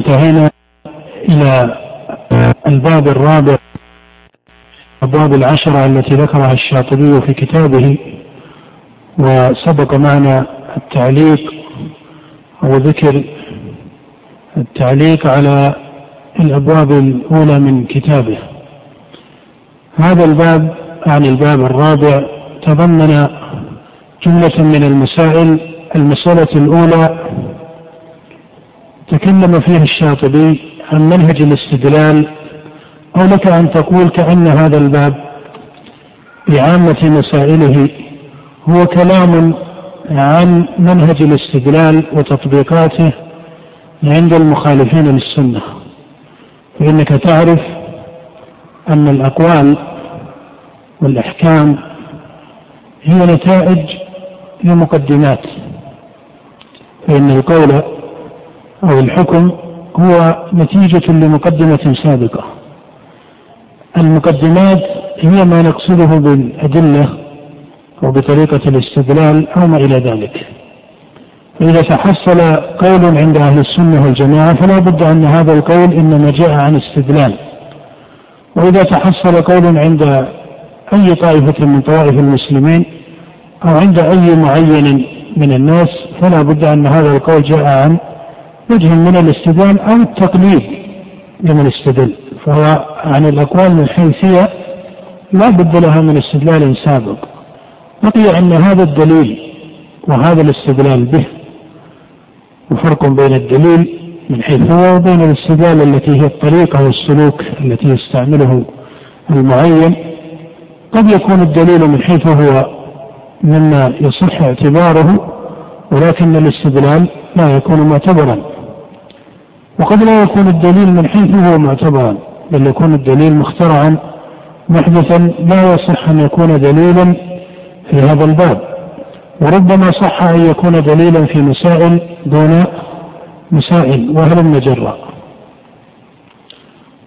انتهينا إلى الباب الرابع أبواب العشرة التي ذكرها الشاطبي في كتابه وسبق معنا التعليق أو ذكر التعليق على الأبواب الأولى من كتابه. هذا الباب عن الباب الرابع تضمن جملة من المسائل المسألة الأولى تكلم فيها الشاطبي عن منهج الاستدلال أو لك أن تقول كأن هذا الباب بعامة مسائله هو كلام عن منهج الاستدلال وتطبيقاته عند المخالفين للسنة فإنك تعرف أن الأقوال والأحكام هي نتائج لمقدمات فإن القول أو الحكم هو نتيجة لمقدمة سابقة. المقدمات هي ما نقصده بالأدلة أو بطريقة الاستدلال أو ما إلى ذلك. فإذا تحصل قول عند أهل السنة والجماعة فلا بد أن هذا القول إنما جاء عن استدلال. وإذا تحصل قول عند أي طائفة من طوائف المسلمين أو عند أي معين من الناس فلا بد أن هذا القول جاء عن وجه من الاستدلال أو التقليد لمن استدل فهو عن الأقوال من حيث هي لا بد لها من استدلال سابق. بقي أن هذا الدليل وهذا الاستدلال به وفرق بين الدليل من حيث هو وبين الاستدلال التي هي الطريقة والسلوك التي يستعمله المعين. قد يكون الدليل من حيث هو مما يصح اعتباره ولكن الاستدلال لا يكون معتبرا. وقد لا يكون الدليل من حيث هو معتبرا بل يكون الدليل مخترعا محدثا لا يصح أن يكون دليلا في هذا الباب. وربما صح أن يكون دليلا في مسائل دون مسائل وهلم جرا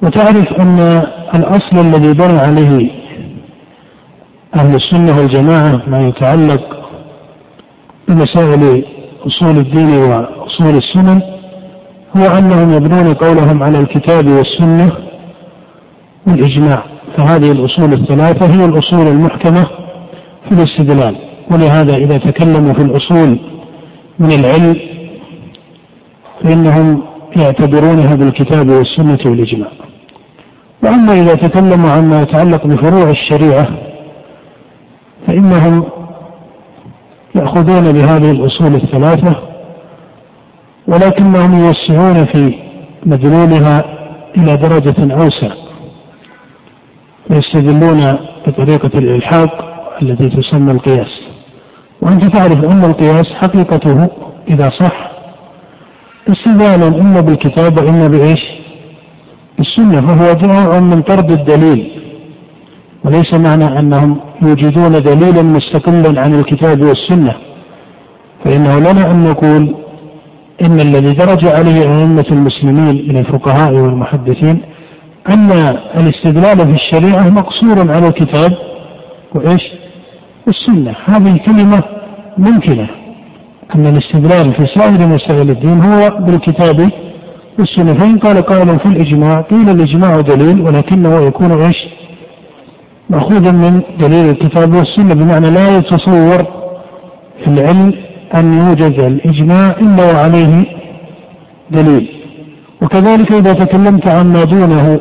وتعرف أن الأصل الذي بنى عليه أهل السنة والجماعة ما يتعلق بمسائل أصول الدين وأصول السنن هو أنهم يبنون قولهم على الكتاب والسنة والإجماع. فهذه الأصول الثلاثة هي الأصول المحكمة في الاستدلال. ولهذا إذا تكلموا في الأصول من العلم فإنهم يعتبرونها بالكتاب والسنة والإجماع. وأما إذا تكلموا عما يتعلق بفروع الشريعة فإنهم يأخذون بهذه الأصول الثلاثة ولكنهم يوسعون في مدلولها إلى درجة أوسع ويستدلون بطريقة الإلحاق التي تسمى القياس وأنت تعرف أن القياس حقيقته إذا صح استدلالا إما بالكتاب وإما بإيش؟ بالسنة فهو جاء من طرد الدليل وليس معنى أنهم يوجدون دليلا مستقلا عن الكتاب والسنة فإنه لنا أن نقول إن الذي درج عليه أئمة المسلمين من الفقهاء والمحدثين أن الاستدلال في الشريعة مقصور على الكتاب وإيش؟ والسنة هذه كلمة ممكنة أن الاستدلال في سائر مسائل الدين هو بالكتاب والسنة فإن قال قائل في الإجماع قيل الإجماع دليل ولكنه يكون إيش؟ مأخوذا من دليل الكتاب والسنة بمعنى لا يتصور العلم أن يوجد الإجماع إلا وعليه دليل. وكذلك إذا تكلمت عن ما دونه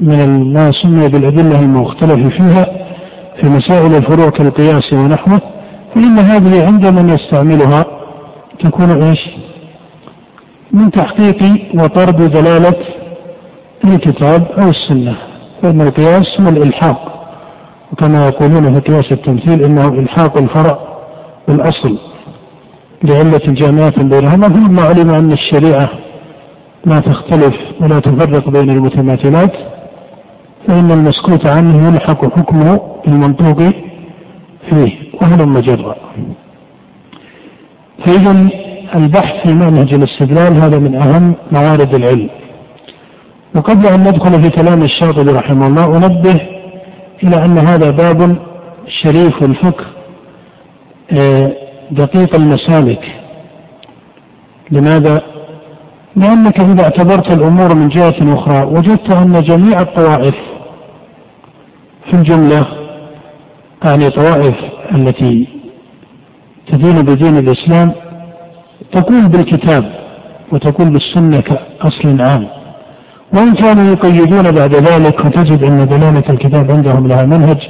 من ما سمي بالأدلة المختلف فيها في مسائل الفروع كالقياس ونحوه فإن هذه عند من يستعملها تكون إيش؟ من تحقيق وطرد دلالة الكتاب أو السنة فإن القياس هو الإلحاق. وكما يقولون في قياس التمثيل إنه إلحاق الفرع بالأصل. لعلة جامعة بينهما ثم علم أن الشريعة لا تختلف ولا تفرق بين المتماثلات؟ فإن المسكوت عنه يلحق حكمه بالمنطوق فيه وهل مجرى؟ فإذا البحث في منهج الاستدلال هذا من أهم موارد العلم. وقبل أن ندخل في كلام الشاطبي رحمه الله أنبه إلى أن هذا باب شريف الفقه آه، دقيق المسالك. لماذا؟ لأنك إذا اعتبرت الأمور من جهة أخرى وجدت أن جميع الطوائف في الجملة يعني طوائف التي تدين بدين الإسلام تقول بالكتاب وتقول بالسنة كأصل عام. وإن كانوا يقيدون بعد ذلك وتجد أن دلالة الكتاب عندهم لها منهج.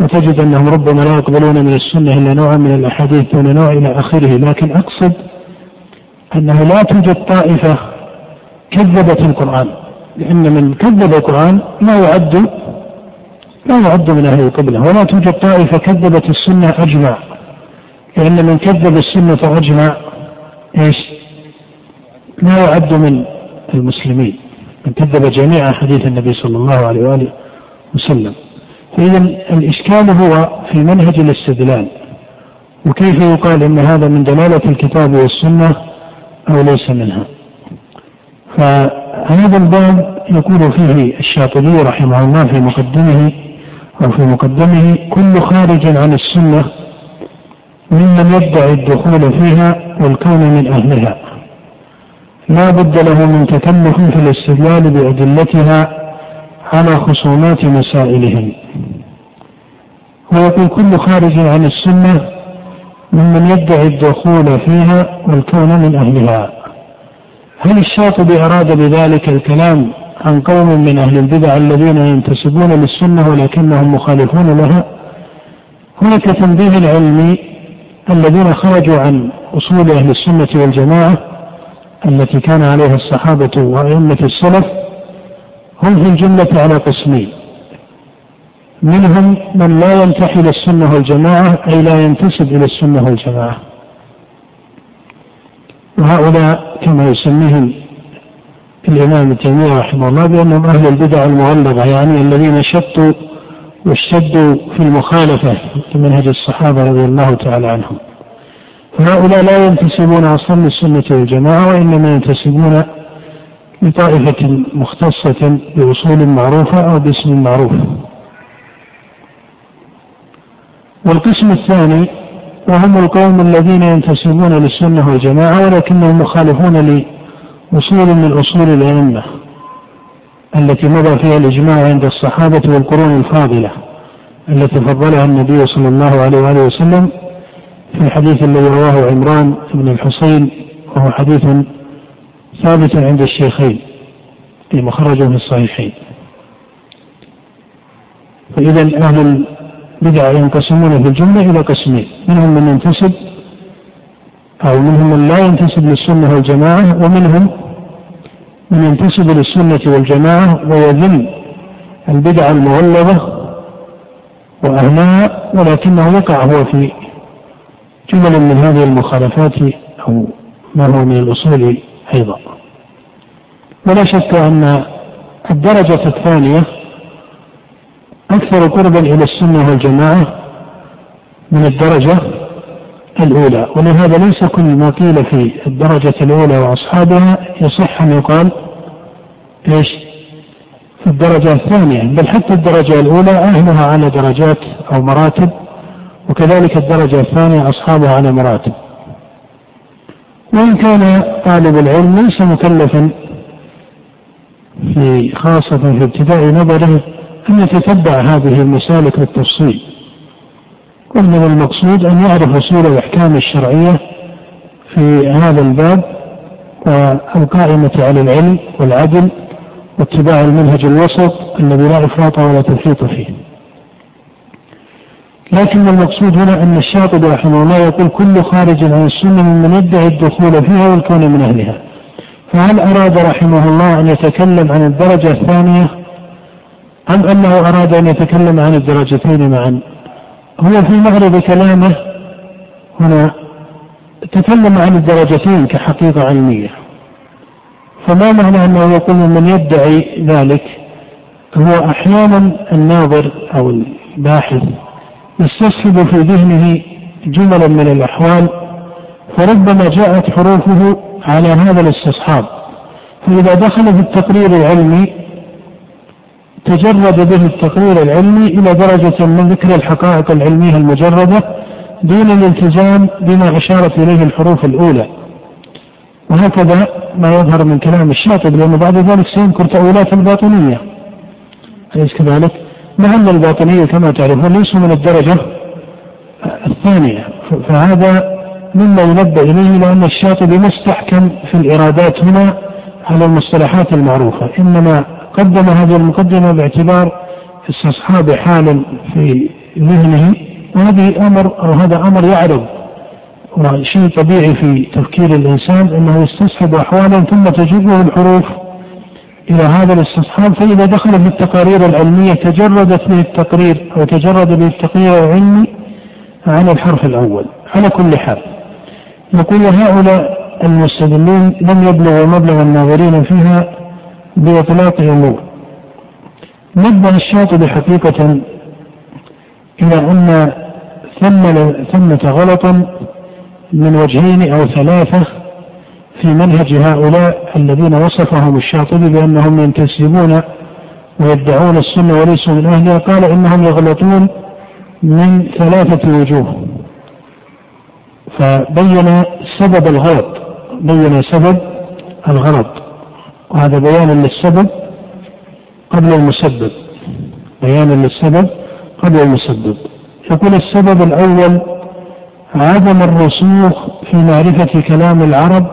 وتجد أنهم ربما لا يقبلون من السنة إلا نوعا من الأحاديث دون نوع إلى آخره. لكن أقصد أنه لا توجد طائفة كذبت القرآن لأن من كذب القرآن لا يعد لا يعد من أهل القبلة ولا توجد طائفة كذبت السنة أجمع. لأن من كذب السنة أجمع إيش؟ لا يعد من المسلمين. من كذب جميع أحاديث النبي صلى الله عليه وآله وسلم. فإذا الإشكال هو في منهج الاستدلال. وكيف يقال إن هذا من دلالة الكتاب والسنة أو ليس منها؟ فهذا الباب يقول فيه الشاطبي رحمه الله في مقدمه أو في مقدمه كل خارج عن السنة ممن يدعي الدخول فيها والكون من أهلها. لا بد له من تكلف في الاستدلال بأدلتها على خصومات مسائلهم. ويقول كل خارج عن السنة ممن يدعي الدخول فيها والكون من أهلها. هل الشاطبي أراد بذلك الكلام عن قوم من أهل البدع الذين ينتسبون للسنة ولكنهم مخالفون لها؟ هناك تنبيه العلمي الذين خرجوا عن أصول أهل السنة والجماعة التي كان عليها الصحابة وأئمة السلف هم في الجملة على قسمين. منهم من لا ينتحي السنة والجماعة أي لا ينتسب إلى السنة والجماعة. وهؤلاء كما يسميهم الإمام ابن تيمية رحمه الله بأنهم أهل البدع المغلظة يعني الذين شدوا واشتدوا في المخالفة لمنهج الصحابة رضي الله تعالى عنهم. فهؤلاء لا ينتسبون أصلا للسنة والجماعة وإنما ينتسبون لطائفة مختصة بأصول معروفة أو باسم معروف. والقسم الثاني وهم القوم الذين ينتسبون للسنة والجماعة ولكنهم مخالفون لأصول من أصول الأئمة التي مضى فيها الإجماع عند الصحابة والقرون الفاضلة التي فضلها النبي صلى الله عليه وآله وسلم في الحديث الذي رواه عمران بن الحصين وهو حديث ثابت عند الشيخين في مخرجه في الصحيحين. فإذا أهل البدع ينقسمون في الجملة إلى قسمين منهم من ينتسب أو منهم من لا ينتسب للسنة والجماعة ومنهم من ينتسب للسنة والجماعة ويذم البدع المغلظة وأهلها ولكنه يقع هو في جمل من هذه المخالفات أو ما هو من الأصول أيضا. ولا شك أن الدرجة الثانية أكثر قربا إلى السنة والجماعة من الدرجة الأولى ولهذا ليس كل ما قيل في الدرجة الأولى وأصحابها يصح أن يقال إيش؟ في الدرجة الثانية بل حتى الدرجة الأولى أهلها على درجات أو مراتب وكذلك الدرجة الثانية أصحابها على مراتب. وإن كان طالب العلم ليس مكلفا في خاصة في ابتداء نظره أن يتتبع هذه المسالك بالتفصيل ومن المقصود أن يعرف أصول الأحكام الشرعية في هذا الباب والقائمة على العلم والعدل واتباع المنهج الوسط الذي لا إفراط ولا تفريط فيه. لكن المقصود هنا أن الشاطبي رحمه الله يقول كل خارج عن السنة ممن يدعي الدخول فيها والكون من أهلها. فهل أراد رحمه الله أن يتكلم عن الدرجة الثانية؟ أم أنه أراد أن يتكلم عن الدرجتين معا؟ هو في معرض كلامه هنا تكلم عن الدرجتين كحقيقة علمية. فما معنى أنه يقول من يدعي ذلك؟ هو أحيانا الناظر أو الباحث يستصحب في ذهنه جملا من الأحوال فربما جاءت حروفه على هذا الاستصحاب. فإذا دخل في التقرير العلمي تجرد به التقرير العلمي إلى درجة من ذكر الحقائق العلمية المجردة دون الالتزام بما أشارت إليه الحروف الأولى. وهكذا ما يظهر من كلام الشاطبي لأنه بعد ذلك سيذكر تأويلات الباطنية. أليس كذلك؟ مع أن الباطنية كما تعرفون ليسوا من الدرجة الثانية. فهذا مما ينبه إليه لأن الشاطبي ما استحكم في الإرادات هنا على المصطلحات المعروفة. إنما قدم هذه المقدمة باعتبار استصحاب حال في ذهنه وهذه أمر أو هذا أمر يعرض وشيء طبيعي في تفكير الإنسان أنه يستصحب أحوالا ثم تجره الحروف إلى هذا الاستصحاب فإذا دخل في التقارير العلمية تجردت به التقرير أو تجرد به التقرير العلمي عن الحرف الأول على كل حال. يقول هؤلاء المستدلين لم يبلغوا مبلغ الناظرين فيها بإطلاق أمور نبه الشاطبي حقيقة إلى أن ثم ثمة غلطا من وجهين أو ثلاثة في منهج هؤلاء الذين وصفهم الشاطبي بأنهم ينتسبون ويدعون السنة وليسوا من أهلها. قال إنهم يغلطون من ثلاثة وجوه. فبين سبب الغلط بين سبب الغلط. وهذا بيان للسبب قبل المسبب. بيان للسبب قبل المسبب. يقول السبب الأول عدم الرسوخ في معرفة كلام العرب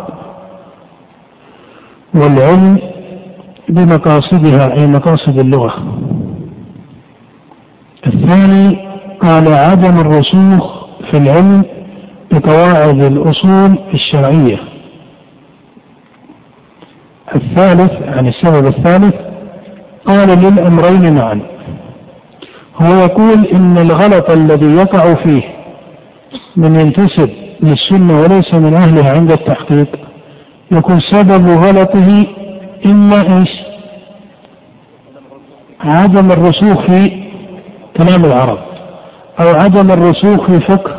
والعلم بمقاصدها أي مقاصد اللغة. الثاني قال عدم الرسوخ في العلم بقواعد الأصول الشرعية الثالث يعني السبب الثالث قال للأمرين معا هو يقول إن الغلط الذي يقع فيه من ينتسب للسنة وليس من أهلها عند التحقيق يكون سبب غلطه إما إيش؟ عدم الرسوخ في كلام العرب أو عدم الرسوخ في فقه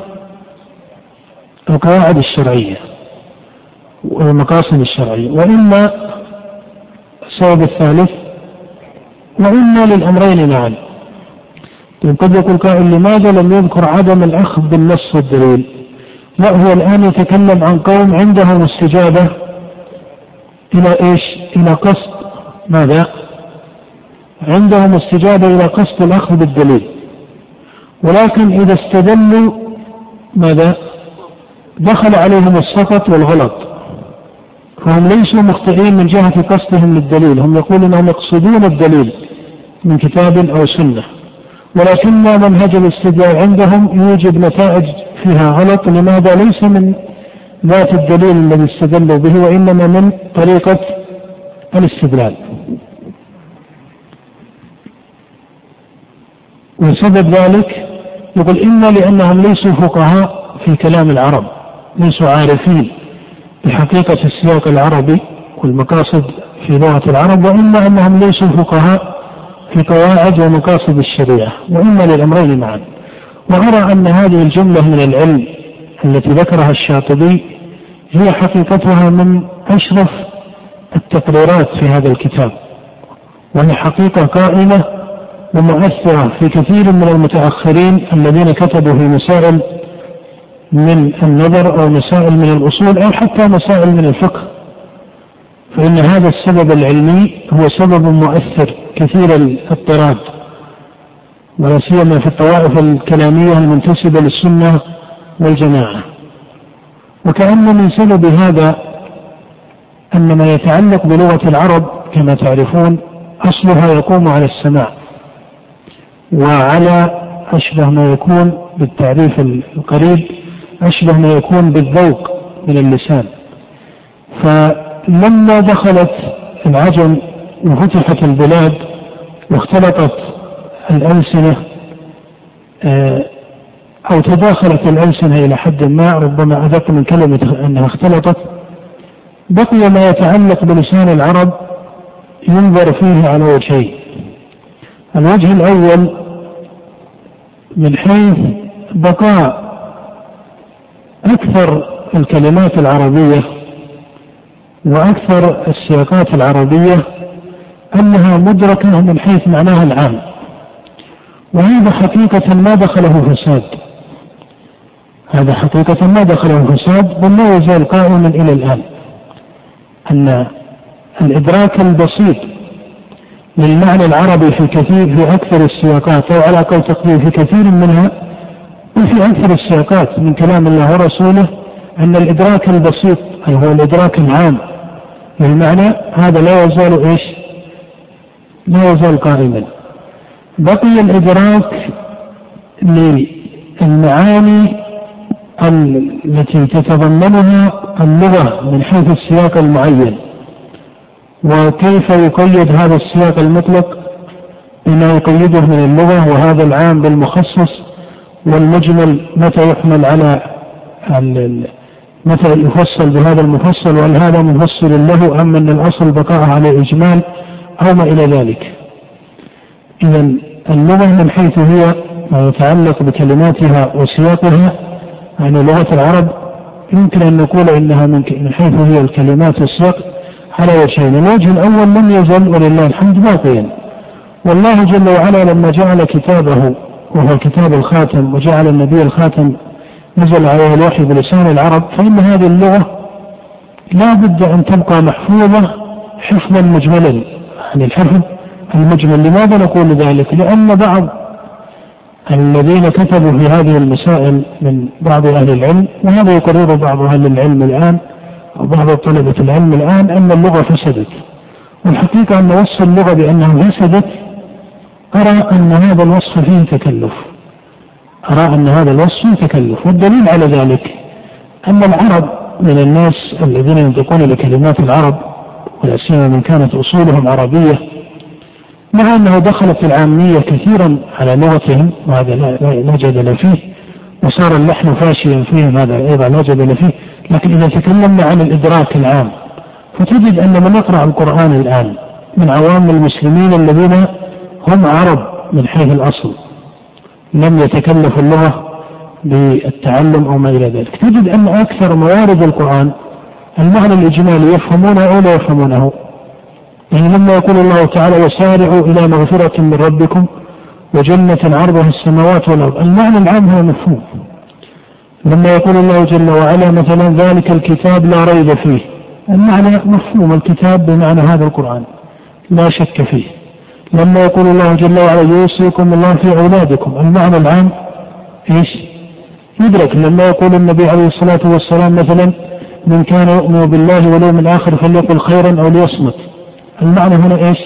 القواعد الشرعية والمقاصد الشرعية وإما السبب الثالث وإما للأمرين معا. طيب قد يقول قائل لماذا لم يذكر عدم الأخذ بالنص والدليل؟ لا هو الآن يتكلم عن قوم عندهم استجابة إلى إيش؟ إلى قصد ماذا؟ عندهم استجابة إلى قصد الأخذ بالدليل. ولكن إذا استدلوا ماذا؟ دخل عليهم السقط والغلط. فهم ليسوا مخطئين من جهة قصدهم للدليل. هم يقولون أنهم يقصدون الدليل من كتاب أو سنة. ولكن منهج الاستدلال عندهم يوجد نتائج فيها غلط لماذا ليس من ذات الدليل الذي استدلوا به وإنما من طريقة الاستدلال. وسبب ذلك يقول إما لأنهم ليسوا فقهاء في كلام العرب. ليسوا عارفين بحقيقة السياق العربي والمقاصد في لغة العرب وإما أنهم ليسوا فقهاء في قواعد ومقاصد الشريعة وإما للأمرين معا. وأرى أن هذه الجملة من العلم التي ذكرها الشاطبي هي حقيقتها من أشرف التقريرات في هذا الكتاب وهي حقيقة قائمة ومؤثرة في كثير من المتأخرين الذين كتبوا في مسائل من النظر أو مسائل من الأصول أو حتى مسائل من الفقه. فإن هذا السبب العلمي هو سبب مؤثر كثير الاضطراب. ولا سيما في الطوائف الكلامية المنتسبة للسنة والجماعة. وكأن من سبب هذا أن ما يتعلق بلغة العرب كما تعرفون أصلها يقوم على السماع وعلى أشبه ما يكون بالتعريف القريب أشبه ما يكون بالذوق من اللسان. فلما دخلت العجم وفتحت البلاد واختلطت الألسنة آه، أو تداخلت الألسنة إلى حد ما ربما أدق من كلمة أنها اختلطت بقي ما يتعلق بلسان العرب ينظر فيه على وجهين. الوجه الأول من حيث بقاء أكثر الكلمات العربية وأكثر السياقات العربية أنها مدركة من حيث معناها العام. وهذا حقيقة ما دخله فساد. هذا حقيقة ما دخله فساد بل لا يزال قائما إلى الآن. أن الإدراك البسيط للمعنى العربي في كثير في أكثر السياقات أو على قول تقدير في كثير منها وفي أكثر السياقات من كلام الله ورسوله أن الإدراك البسيط أي هو الإدراك العام للمعنى هذا لا يزال إيش؟ لا يزال قائما. بقي الإدراك للمعاني التي تتضمنها اللغة من حيث السياق المعين وكيف يقيد هذا السياق المطلق بما يقيده من اللغة وهذا العام بالمخصص والمجمل متى يحمل على متى يفصل بهذا المفصل وهل هذا مفصل له أم أن الأصل بقاء على إجمال أو ما إلى ذلك إذا اللغة من حيث هي ما يتعلق بكلماتها وسياقها يعني لغة العرب يمكن أن نقول إنها من حيث هي الكلمات والسياق على وجهين، الوجه الأول لم يزل ولله الحمد باقيا. والله جل وعلا لما جعل كتابه وهو كتاب الخاتم وجعل النبي الخاتم نزل عليه الوحي بلسان العرب فإن هذه اللغة لا بد أن تبقى محفوظة حفظا مجملا يعني الحفظ المجمل لماذا نقول ذلك؟ لأن بعض الذين كتبوا في هذه المسائل من بعض أهل العلم وهذا يقرر بعض أهل العلم الآن أو بعض طلبة العلم الآن أن اللغة فسدت والحقيقة أن وصف اللغة بأنها فسدت أرى أن هذا الوصف فيه تكلف. أرى أن هذا الوصف فيه تكلف. والدليل على ذلك أن العرب من الناس الذين ينطقون بكلمات العرب ولا سيما من كانت أصولهم عربية مع أنه دخلت العامية كثيرا على لغتهم وهذا لا جدل فيه وصار اللحن فاشيا فيهم هذا أيضا لا جدل فيه. لكن إذا تكلمنا عن الإدراك العام فتجد أن من يقرأ القرآن الآن من عوام المسلمين الذين هم عرب من حيث الأصل لم يتكلفوا اللغة بالتعلم أو ما إلى ذلك. تجد أن أكثر موارد القرآن المعنى الإجمالي يفهمونه أو لا يفهمونه. يعني لما يقول الله تعالى وسارعوا إلى مغفرة من ربكم وجنة عرضها السماوات والأرض المعنى العام هو مفهوم. لما يقول الله جل وعلا مثلا ذلك الكتاب لا ريب فيه المعنى مفهوم الكتاب بمعنى هذا القرآن. لا شك فيه. لما يقول الله جل وعلا يوصيكم الله في أولادكم المعنى العام إيش؟ يدرك لما يقول النبي عليه الصلاة والسلام مثلا من كان يؤمن بالله واليوم الآخر فليقل خيرا أو ليصمت المعنى هنا إيش؟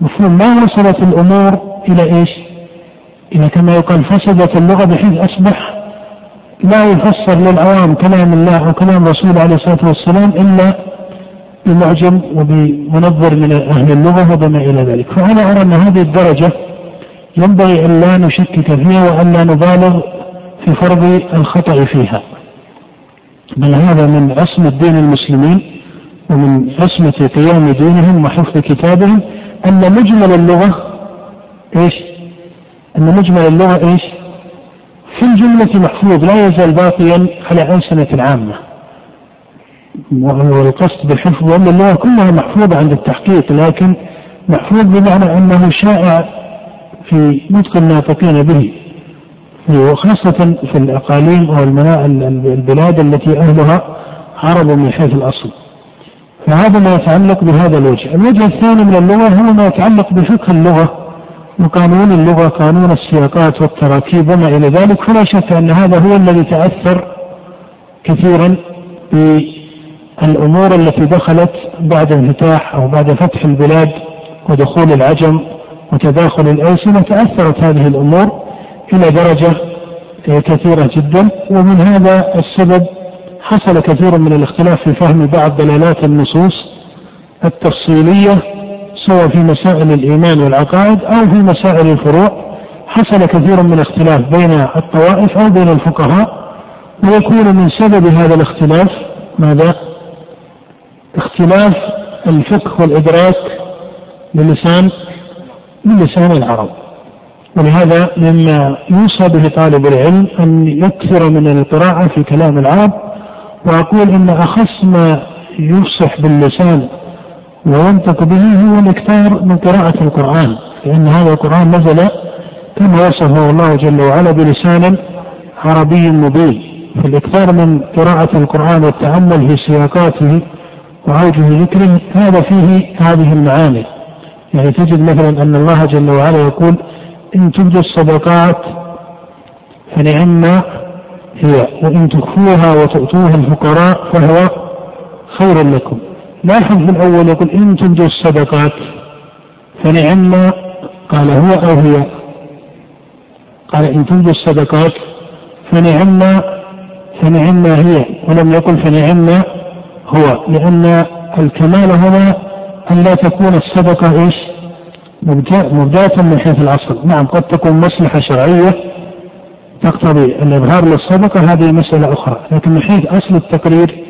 مفهوم ما وصلت الأمور إلى إيش؟ إلى كما يقال فسدت اللغة بحيث أصبح لا يفسر للعوام كلام الله أو كلام رسوله عليه الصلاة والسلام إلا بمعجم وبمنظر من أهل اللغة وبما إلى ذلك فأنا أرى أن هذه الدرجة ينبغي أن لا نشكك فيها وأن لا نبالغ في فرض الخطأ فيها بل هذا من عصمة دين المسلمين ومن عصمة قيام دينهم وحفظ كتابهم أن مجمل اللغة إيش؟ أن مجمل اللغة إيش؟ في الجملة محفوظ لا يزال باقيا على ألسنة العامة والقصد بالحفظ وأن اللغة كلها محفوظة عند التحقيق لكن محفوظ بمعنى أنه شائع في نطق الناطقين به. وخاصة في الأقاليم أو البلاد التي أهلها عرب من حيث الأصل. فهذا ما يتعلق بهذا الوجه. الوجه الثاني من اللغة هو ما يتعلق بفقه اللغة وقانون اللغة قانون السياقات والتراكيب وما إلى ذلك. فلا شك أن هذا هو الذي تأثر كثيرا بالأمور التي دخلت بعد انفتاح أو بعد فتح البلاد ودخول العجم وتداخل الألسنة تأثرت هذه الأمور إلى درجة كثيرة جدا. ومن هذا السبب حصل كثير من الاختلاف في فهم بعض دلالات النصوص التفصيلية سواء في مسائل الإيمان والعقائد أو في مسائل الفروع. حصل كثير من الاختلاف بين الطوائف أو بين الفقهاء. ويكون من سبب هذا الاختلاف ماذا؟ اختلاف الفقه والإدراك للسان للسان العرب. ولهذا مما يوصى به طالب العلم أن يكثر من القراءة في كلام العرب وأقول إن أخص ما يفصح باللسان وينطق به هو الإكثار من قراءة القرآن لأن هذا القرآن نزل كما وصفه الله جل وعلا بلسان عربي مبين. فالإكثار من قراءة القرآن والتأمل في سياقاته وأوجه ذكره هذا فيه هذه المعاني. يعني تجد مثلا أن الله جل وعلا يقول إن تبدوا الصدقات فنعم هي وإن تخفوها وتؤتوها الفقراء فهو خير لكم. لاحظ في الأول يقول إن تبدوا الصدقات فنعم قال هو أو هي. قال إن تبدوا الصدقات فنعم فنعم هي. ولم يقل فنعم هو لأن الكمال هنا أن لا تكون الصدقة إيش؟ مبداة من حيث الأصل نعم قد تكون مصلحة شرعية تقتضي الإظهار للصدقة هذه مسألة أخرى. لكن من حيث أصل التقرير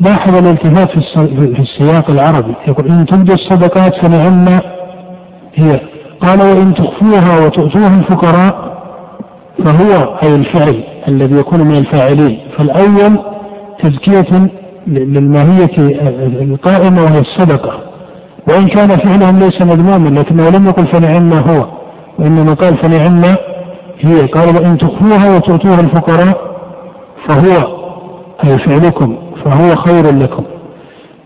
لاحظ الالتفات في السياق العربي. يقول إن تبدوا الصدقات فنعم هي قال وإن تخفوها وتؤتوها الفقراء فهو أي الفعل الذي يكون من الفاعلين. فالأول تزكية للماهية القائمة وهي الصدقة. وإن كان فعلهم ليس مذموما لكنه لم يقل فنعم هو وإنما قال فنعم هي. قال وإن تخفوها وتؤتوها الفقراء فهو أي فعلكم فهو خير لكم.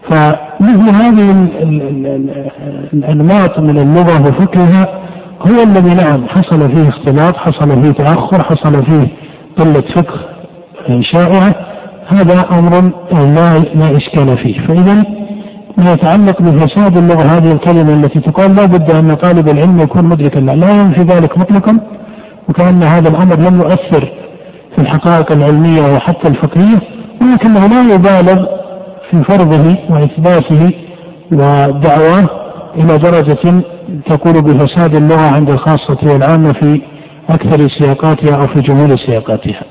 فمثل هذه الأنماط من اللغة وفكرها هو الذي نعم حصل فيه اختلاط حصل فيه تأخر حصل فيه قلة فقه شائعة هذا أمر لا لا إشكال فيه فإذا ما يتعلق بفساد اللغة هذه الكلمة التي تقال لا بد أن طالب العلم يكون مدركا لا ينفي ذلك مطلقا وكأن هذا الأمر لم يؤثر في الحقائق العلمية وحتى الفقهية ولكنه لا يبالغ في فرضه وإثباته ودعواه إلى درجة تقول بفساد اللغة عند الخاصة والعامة في أكثر سياقاتها أو في جمهور سياقاتها.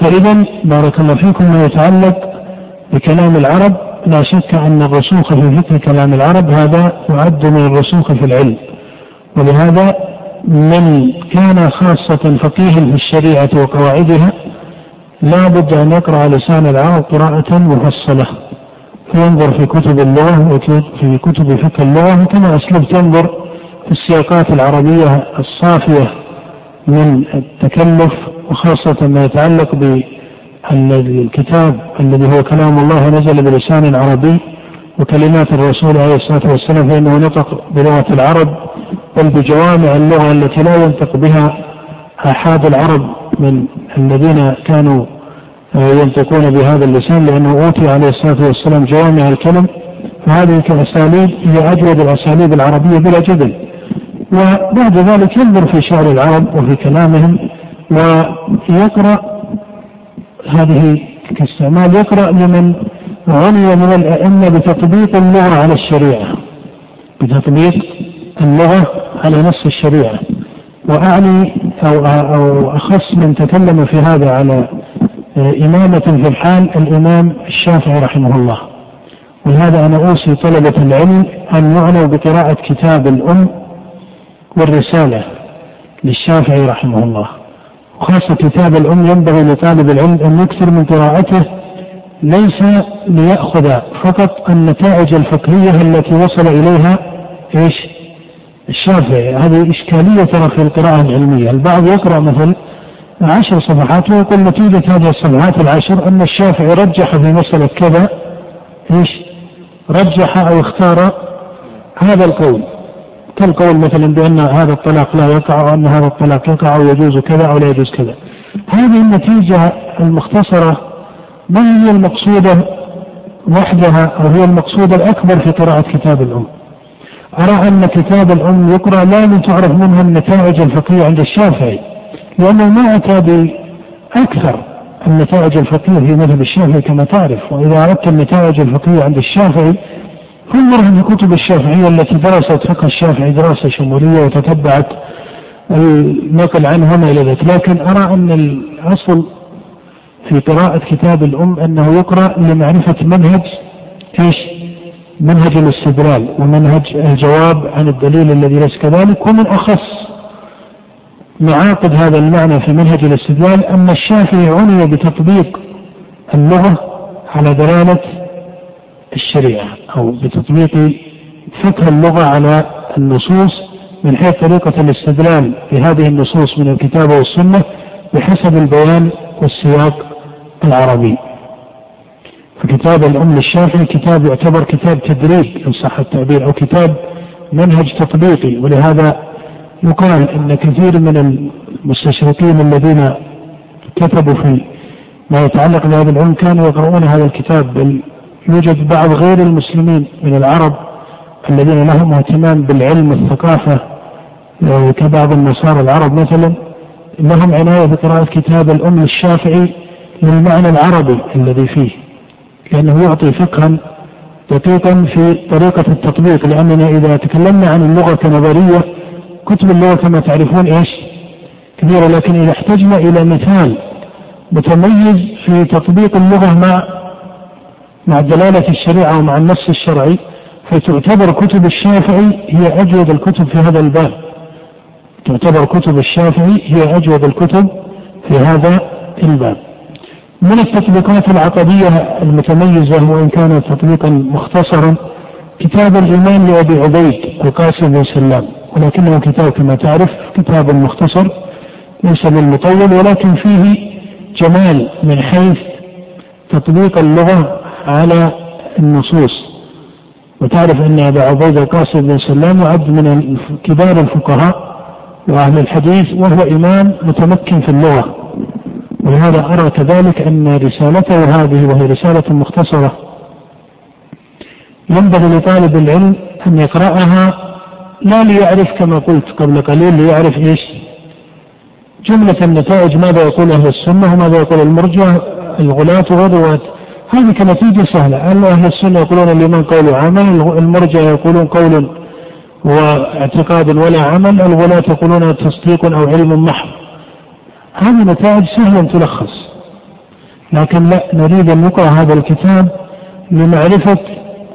فإذا بارك الله فيكم ما يتعلق بكلام العرب. لا شك أن الرسوخ في فكر كلام العرب هذا يعد من الرسوخ في العلم. ولهذا من كان خاصة فقيها في الشريعة وقواعدها لا بد أن يقرأ لسان العرب قراءة مفصلة. فينظر في كتب اللغة وفي كتب فقه اللغة كما أسلفت ينظر في السياقات العربية الصافية من التكلف وخاصة ما يتعلق بالكتاب الذي هو كلام الله نزل بلسان عربي وكلمات الرسول عليه الصلاة والسلام فإنه نطق بلغة العرب بل بجوامع اللغة التي لا ينطق بها آحاد العرب من الذين كانوا ينطقون بهذا اللسان لأنه أوتي عليه الصلاة والسلام جوامع الكلم. فهذه كأساليب هي أجود الأساليب العربية بلا جدل. وبعد ذلك ينظر في شعر العرب وفي كلامهم ويقرأ هذه كاستعمال يقرأ لمن عني من الأئمة بتطبيق اللغة على الشريعة. بتطبيق اللغة على نص الشريعة. وأعني أو أو أخص من تكلم في هذا على إمامة في الحال الإمام الشافعي رحمه الله. ولهذا أنا أوصي طلبة العلم أن يعنوا بقراءة كتاب الأم والرسالة للشافعي رحمه الله. وخاصة كتاب الأم ينبغي لطالب العلم أن يكثر من قراءته ليس ليأخذ فقط النتائج الفقهية التي وصل إليها إيش؟ الشافعي. هذه إشكالية ترى في القراءة العلمية. البعض يقرأ مثل عشر صفحات ويقول نتيجة هذه الصفحات العشر أن الشافعي رجح في مسألة كذا إيش؟ رجح أو اختار هذا القول. كالقول مثلا بأن هذا الطلاق لا يقع وأن هذا الطلاق يقع أو يجوز كذا أو لا يجوز كذا. هذه النتيجة المختصرة ما هي المقصودة وحدها أو هي المقصودة الأكبر في قراءة كتاب الأم؟ أرى أن كتاب الأم يقرأ لا لتعرف منها النتائج الفقهية عند الشافعي لأنه ما أتى بأكثر النتائج الفقهية في مذهب الشافعي كما تعرف وإذا أردت النتائج الفقهية عند الشافعي فانظر في كتب الشافعية التي درست فقه الشافعي دراسة شمولية وتتبعت النقل عنهما إلى ذلك لكن أرى أن الأصل في قراءة كتاب الأم أنه يقرأ لمعرفة منهج إيش؟ منهج الاستدلال ومنهج الجواب عن الدليل الذي ليس كذلك ومن أخص معاقد هذا المعنى في منهج الاستدلال أن الشافعي عني بتطبيق اللغة على دلالة الشريعة أو بتطبيق فقه اللغة على النصوص من حيث طريقة الاستدلال بهذه النصوص من الكتاب والسنة بحسب البيان والسياق العربي. فكتاب الأم للشافعي كتاب يعتبر كتاب تدريب إن صح التعبير أو كتاب منهج تطبيقي. ولهذا يقال أن كثير من المستشرقين الذين كتبوا في ما يتعلق بهذا العلم كانوا يقرؤون هذا الكتاب بل يوجد بعض غير المسلمين من العرب الذين لهم اهتمام بالعلم والثقافة كبعض النصارى العرب مثلا لهم عناية بقراءة كتاب الأم الشافعي للمعنى العربي الذي فيه لأنه يعطي فقها دقيقا في طريقة التطبيق لأننا إذا تكلمنا عن اللغة كنظرية كتب اللغة كما تعرفون إيش؟ كثيرة لكن إذا احتجنا إلى مثال متميز في تطبيق اللغة مع مع دلالة الشريعة ومع النص الشرعي فتعتبر كتب الشافعي هي أجود الكتب في هذا الباب. تعتبر كتب الشافعي هي أجود الكتب في هذا الباب. من التطبيقات العقدية المتميزة وإن كان تطبيقا مختصرا كتاب الإيمان لأبي عبيد القاسم بن سلام ولكنه كتاب كما تعرف كتاب مختصر ليس بالمطول ولكن فيه جمال من حيث تطبيق اللغة على النصوص. وتعرف أن أبا عبيد القاسم بن سلام يعد من كبار الفقهاء وأهل الحديث وهو إمام متمكن في اللغة. ولهذا أرى كذلك أن رسالته هذه وهي رسالة مختصرة ينبغي لطالب العلم أن يقرأها لا ليعرف كما قلت قبل قليل ليعرف إيش؟ جملة النتائج ماذا يقول أهل السنة وماذا يقول المرجع الغلاة والرواة هذه كنتيجة سهلة. أهل السنة يقولون الإيمان قول وعمل المرجع يقولون قول واعتقاد ولا عمل الغلاة يقولون تصديق أو علم محض. هذه نتائج سهلة تلخص. لكن لا نريد أن نقرأ هذا الكتاب لمعرفة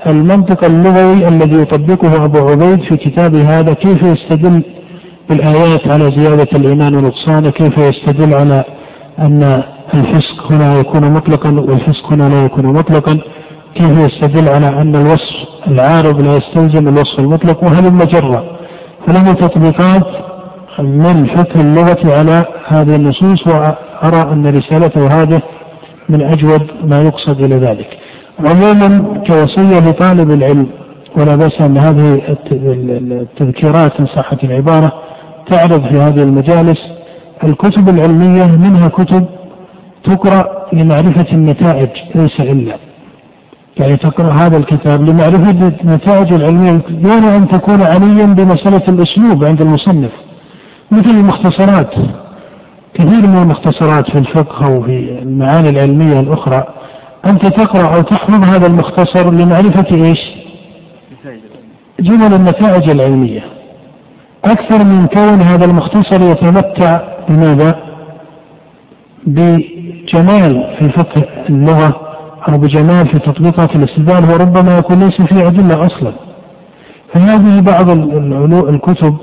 المنطق اللغوي الذي يطبقه أبو عبيد في كتابه هذا كيف يستدل بالآيات على زيادة الإيمان ونقصانه كيف يستدل على أن الفسق هنا يكون مطلقا والفسق هنا لا يكون مطلقا. كيف يستدل على أن الوصف العارض لا يستلزم الوصف المطلق وهل المجرة؟ فله تطبيقات من فقه اللغة على هذه النصوص وأرى أن رسالته هذه من أجود ما يقصد إلى ذلك. عموما كوصية لطالب العلم ولا بأس أن هذه التذكيرات إن صحت العبارة تعرض في هذه المجالس. الكتب العلمية منها كتب تقرأ لمعرفة النتائج ليس إلا. يعني تقرأ هذا الكتاب لمعرفة النتائج العلمية. دون أن تكون عليا بمسألة الأسلوب عند المصنف. مثل المختصرات. كثير من المختصرات في الفقه أو في المعاني العلمية الأخرى. أنت تقرأ أو تحفظ هذا المختصر لمعرفة إيش؟ جمل النتائج العلمية. أكثر من كون هذا المختصر يتمتع بماذا؟ بجمال في فقه اللغة أو بجمال في تطبيقات الاستدلال وربما يكون ليس فيه أدلة أصلا فهذه بعض الكتب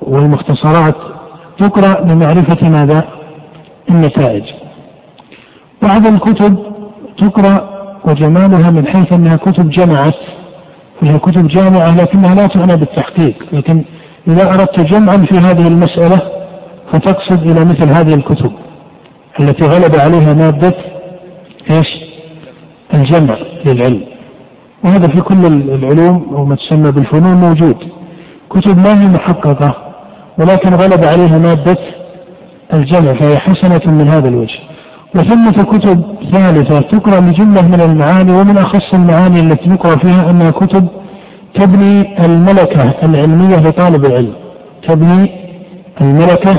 والمختصرات تقرأ لمعرفة ماذا؟ النتائج. بعض الكتب تقرأ وجمالها من حيث أنها كتب جمعت فهي كتب جامعة لكنها لا تعنى بالتحقيق لكن إذا أردت جمعا في هذه المسألة فتقصد إلى مثل هذه الكتب التي غلب عليها مادة إيش؟ الجمع للعلم. وهذا في كل العلوم أو ما تسمى بالفنون موجود. كتب ما هي محققة ولكن غلب عليها مادة الجمع فهي حسنة من هذا الوجه. وثمة كتب ثالثة تقرأ لجملة من المعاني ومن أخص المعاني التي يقرأ فيها أنها كتب تبني الملكة العلمية لطالب العلم. تبني الملكة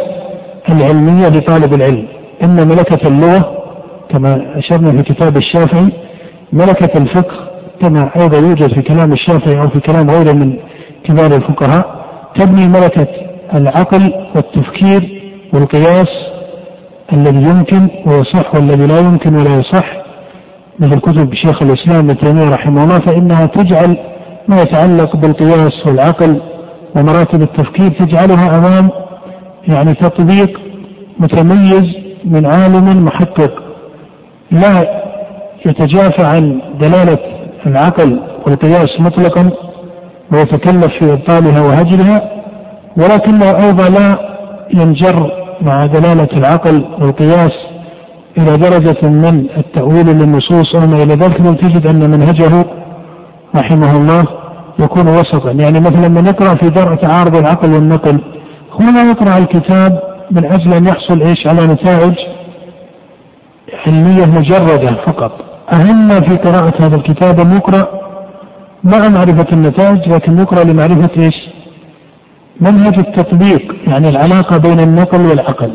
العلمية لطالب العلم. إن ملكة اللغة كما أشرنا في كتاب الشافعي ملكة الفقه كما أيضا يوجد في كلام الشافعي أو في كلام غيره من كبار الفقهاء تبني ملكة العقل والتفكير والقياس الذي يمكن ويصح والذي لا يمكن ولا يصح. مثل كتب شيخ الإسلام ابن تيمية رحمه الله فإنها تجعل ما يتعلق بالقياس والعقل ومراتب التفكير تجعلها أمام يعني تطبيق متميز من عالم محقق. لا يتجافى عن دلالة العقل والقياس مطلقا ويتكلف في إبطالها وهجرها ولكنه أيضا لا ينجر مع دلالة العقل والقياس إلى درجة من التأويل للنصوص أو ما إلى ذلك تجد أن منهجه رحمه الله يكون وسطا. يعني مثلا من يقرأ في درء تعارض العقل والنقل هو لا يقرأ الكتاب من أجل أن يحصل إيش على نتائج علمية مجردة فقط. أهم في قراءة هذا الكتاب أن يقرأ مع معرفة النتائج لكن يقرأ لمعرفة إيش؟ منهج التطبيق يعني العلاقة بين النقل والعقل.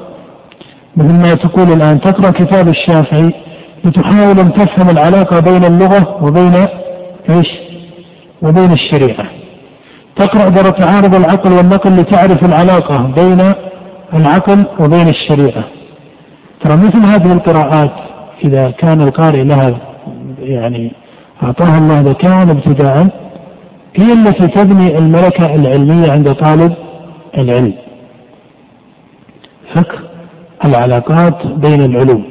مثل ما تقول الآن تقرأ كتاب الشافعي لتحاول أن تفهم العلاقة بين اللغة وبين إيش؟ وبين الشريعة. تقرأ درى تعارض العقل والنقل لتعرف العلاقة بين العقل وبين الشريعة. ترى مثل هذه القراءات إذا كان القارئ لها يعني أعطاها الله ذكاء ابتداء هي التي تبني الملكة العلمية عند طالب العلم. فك العلاقات بين العلوم.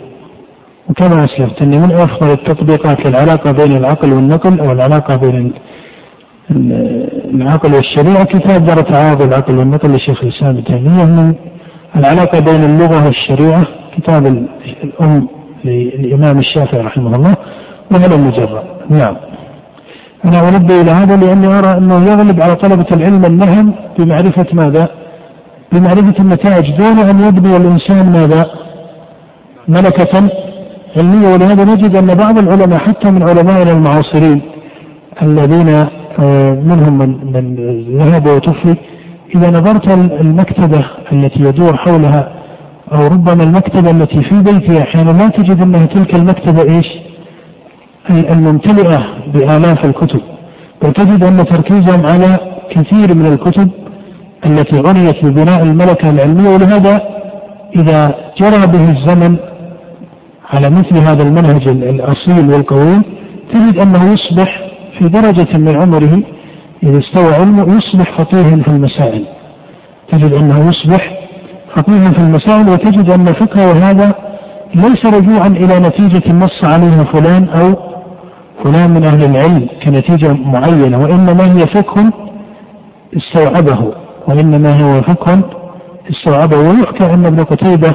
وكما أسلفت أن من أفضل التطبيقات للعلاقة بين العقل والنقل أو العلاقة بين العقل والشريعة كتاب دار تعارض العقل والنقل لشيخ الإسلام ابن تيمية من العلاقة بين اللغة والشريعة كتاب الأم للإمام الشافعي رحمه الله وهذا مجرد نعم أنا أنبه إلى هذا لأني أرى أنه يغلب على طلبة العلم النهم بمعرفة ماذا؟ بمعرفة النتائج دون أن يبني الإنسان ماذا؟ ملكة علمية ولهذا نجد أن بعض العلماء حتى من علمائنا المعاصرين الذين آه، منهم من من ذهب وتوفي إذا نظرت المكتبة التي يدور حولها أو ربما المكتبة التي في بيتي أحيانا ما تجد أنها تلك المكتبة إيش؟ الممتلئة بآلاف الكتب بل تجد أن تركيزهم على كثير من الكتب التي عنيت ببناء الملكة العلمية ولهذا إذا جرى به الزمن على مثل هذا المنهج الأصيل والقويم تجد أنه يصبح في درجة من عمره إذا استوى علمه يصبح فقيها في المسائل. تجد أنه يصبح فقيها في المسائل وتجد أن فقهه هذا ليس رجوعا إلى نتيجة نص عليها فلان أو فلان من أهل العلم كنتيجة معينة وإنما هي فقه استوعبه وإنما هو فقه استوعبه. ويحكى أن ابن قتيبة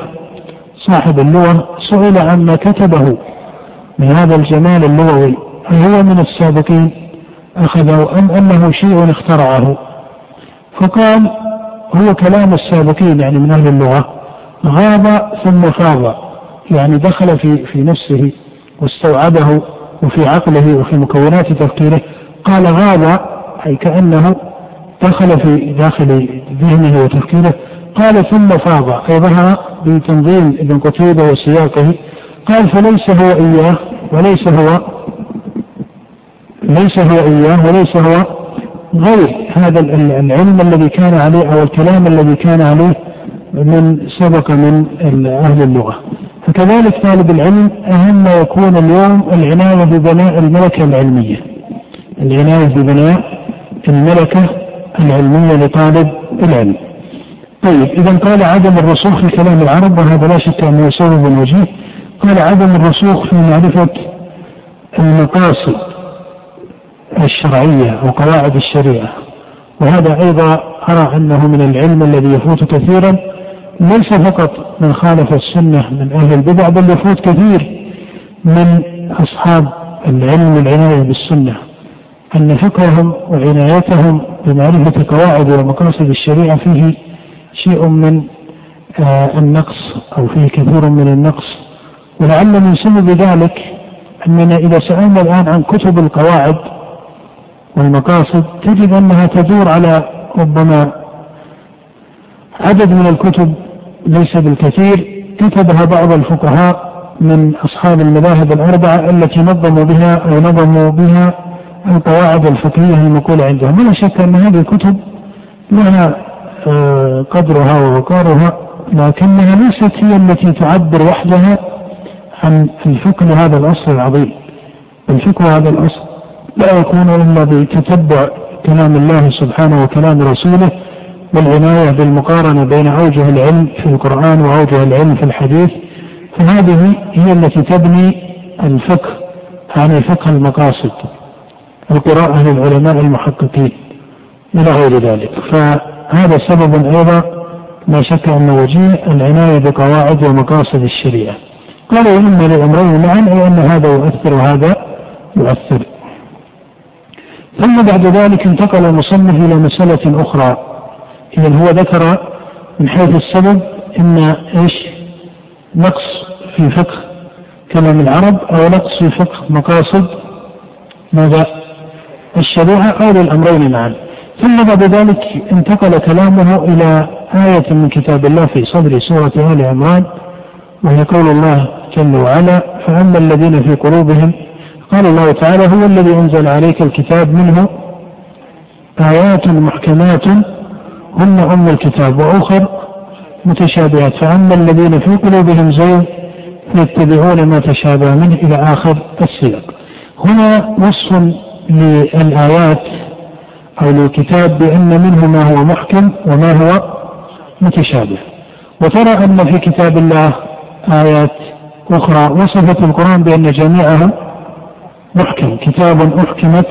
صاحب اللغة سئل عما كتبه من هذا الجمال اللغوي هو من السابقين. أخذه أم أنه شيء اخترعه. فقال هو كلام السابقين يعني من أهل اللغة غاب ثم فاض يعني دخل في في نفسه واستوعبه وفي عقله وفي مكونات تفكيره. قال غاب أي كأنه دخل في داخل ذهنه وتفكيره. قال ثم فاض أي ظهر بتنظيم ابن قتيبة وسياقه. قال فليس هو إياه وليس هو ليس هو إياه وليس هو غير هذا العلم الذي كان عليه أو الكلام الذي كان عليه من سبق من أهل اللغة. فكذلك طالب العلم أهم ما يكون اليوم العناية ببناء الملكة العلمية. العناية ببناء الملكة العلمية لطالب العلم. طيب إذا قال عدم الرسوخ في كلام العرب وهذا لا شك أنه سبب وجيه قال عدم الرسوخ في معرفة المقاصد. الشرعية وقواعد الشريعة. وهذا أيضا أرى أنه من العلم الذي يفوت كثيرا ليس فقط من خالف السنة من أهل البدع بل يفوت كثير من أصحاب العلم العناية بالسنة. أن فقههم وعنايتهم بمعرفة قواعد ومقاصد الشريعة فيه شيء من آه النقص أو فيه كثير من النقص. ولعل من سبب ذلك أننا إذا سألنا الآن عن كتب القواعد والمقاصد تجد أنها تدور على ربما عدد من الكتب ليس بالكثير كتبها بعض الفقهاء من أصحاب المذاهب الأربعة التي نظموا بها أو نظموا بها القواعد الفقهية المقولة عندهم. ولا شك أن هذه الكتب لها آه، قدرها ووقارها لكنها ليست هي التي تعبر وحدها عن الفقه هذا الأصل العظيم. الفقه هذا الأصل لا يكون إلا بتتبع كلام الله سبحانه وكلام رسوله والعناية بالمقارنة بين أوجه العلم في القرآن وأوجه العلم في الحديث. فهذه هي التي تبني الفقه عن فقه المقاصد القراءة للعلماء المحققين إلى غير ذلك. فهذا سبب أيضا لا شك أن وجيه العناية بقواعد ومقاصد الشريعة. قالوا إما لأمرين معا أي أن هذا يؤثر وهذا يؤثر. ثم بعد ذلك انتقل المصنف إلى مسألة أخرى. إذا هو ذكر من حيث السبب أن إيش؟ نقص في فقه كلام العرب أو نقص في فقه مقاصد ماذا؟ الشريعة أو للأمرين معا. ثم بعد ذلك انتقل كلامه إلى آية من كتاب الله في صدر سورة آل عمران وهي قول الله جل وعلا فأما الذين في قلوبهم قال الله تعالى هو الذي أنزل عليك الكتاب منه آيات محكمات هن أم الكتاب وأخر متشابهات. فأما الذين في قلوبهم زيغ فيتبعون ما تشابه منه إلى آخر السياق. هنا وصف للآيات أو للكتاب بأن منه ما هو محكم وما هو متشابه. وترى أن في كتاب الله آيات أخرى وصفت القرآن بأن جميعه محكم كتاب أحكمت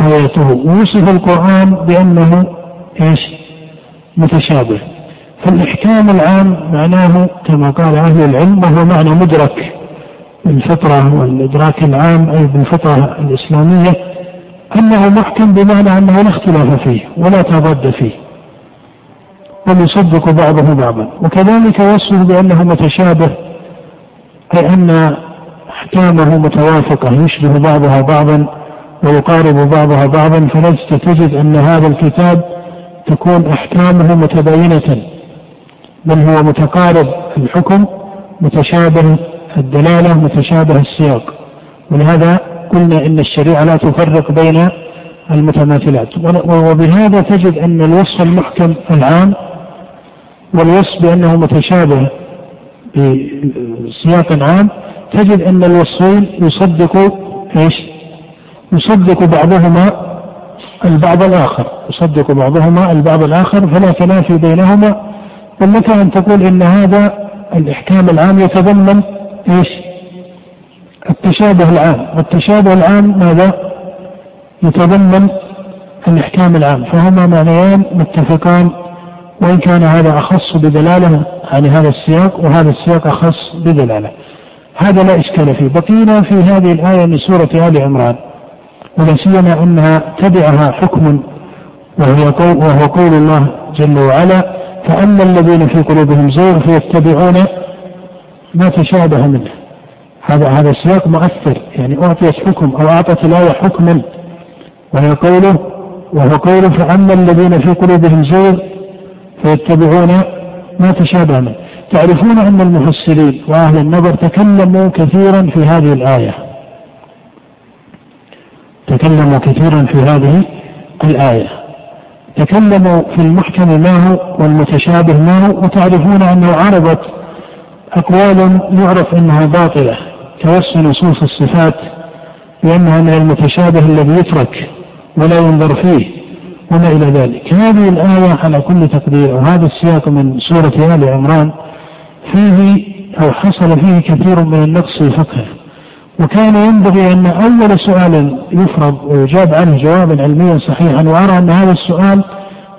آياته. ووصف القرآن بأنه إيش؟ متشابه. فالإحكام العام معناه كما قال أهل العلم وهو معنى مدرك بالفطرة والإدراك العام أي بالفطرة الإسلامية أنه محكم بمعنى أنه لا اختلاف فيه ولا تضاد فيه بل يصدق بعضه بعضا. وكذلك وصفه بأنه متشابه أي أن أحكامه متوافقة يشبه بعضها بعضا ويقارب بعضها بعضا فلست تجد أن هذا الكتاب تكون أحكامه متباينة. بل هو متقارب الحكم متشابه الدلالة متشابه السياق. ولهذا قلنا إن الشريعة لا تفرق بين المتماثلات. وبهذا تجد أن الوصف المحكم العام والوصف بأنه متشابه بسياق عام تجد أن الوصفين يصدق إيش؟ يصدق بعضهما البعض الآخر يصدق بعضهما البعض الآخر فلا تنافي بينهما بل لك أن تقول إن هذا الإحكام العام يتضمن إيش؟ التشابه العام والتشابه العام ماذا؟ يتضمن الإحكام العام فهما معنيان متفقان وإن كان هذا أخص بدلالة عن هذا السياق وهذا السياق أخص بدلالة هذا لا إشكال فيه. بقينا في هذه الآية من سورة آل عمران ولا سيما أنها تبعها حكم وهو قول, وهو قول الله جل وعلا فأما الذين في قلوبهم زيغ فيتبعون ما تشابه منه. هذا هذا السياق مؤثر يعني أعطيت حكم أو أعطت الآية حكما وهي قوله وهو قوله فأما الذين في قلوبهم زيغ فيتبعون ما تشابه منه. تعرفون أن المفسرين وأهل النظر تكلموا كثيرا في هذه الآية. تكلموا كثيرا في هذه الآية. تكلموا في المحكم ما هو والمتشابه ما هو وتعرفون أنه عرضت أقوال يعرف أنها باطلة كوصف نصوص الصفات بأنها من المتشابه الذي يترك ولا ينظر فيه وما إلى ذلك. هذه الآية على كل تقدير وهذا السياق من سورة آل عمران فيه أو حصل فيه كثير من النقص في فقهه وكان ينبغي أن أول سؤال يفرض ويجاب عنه جوابا علميا صحيحا وأرى أن هذا السؤال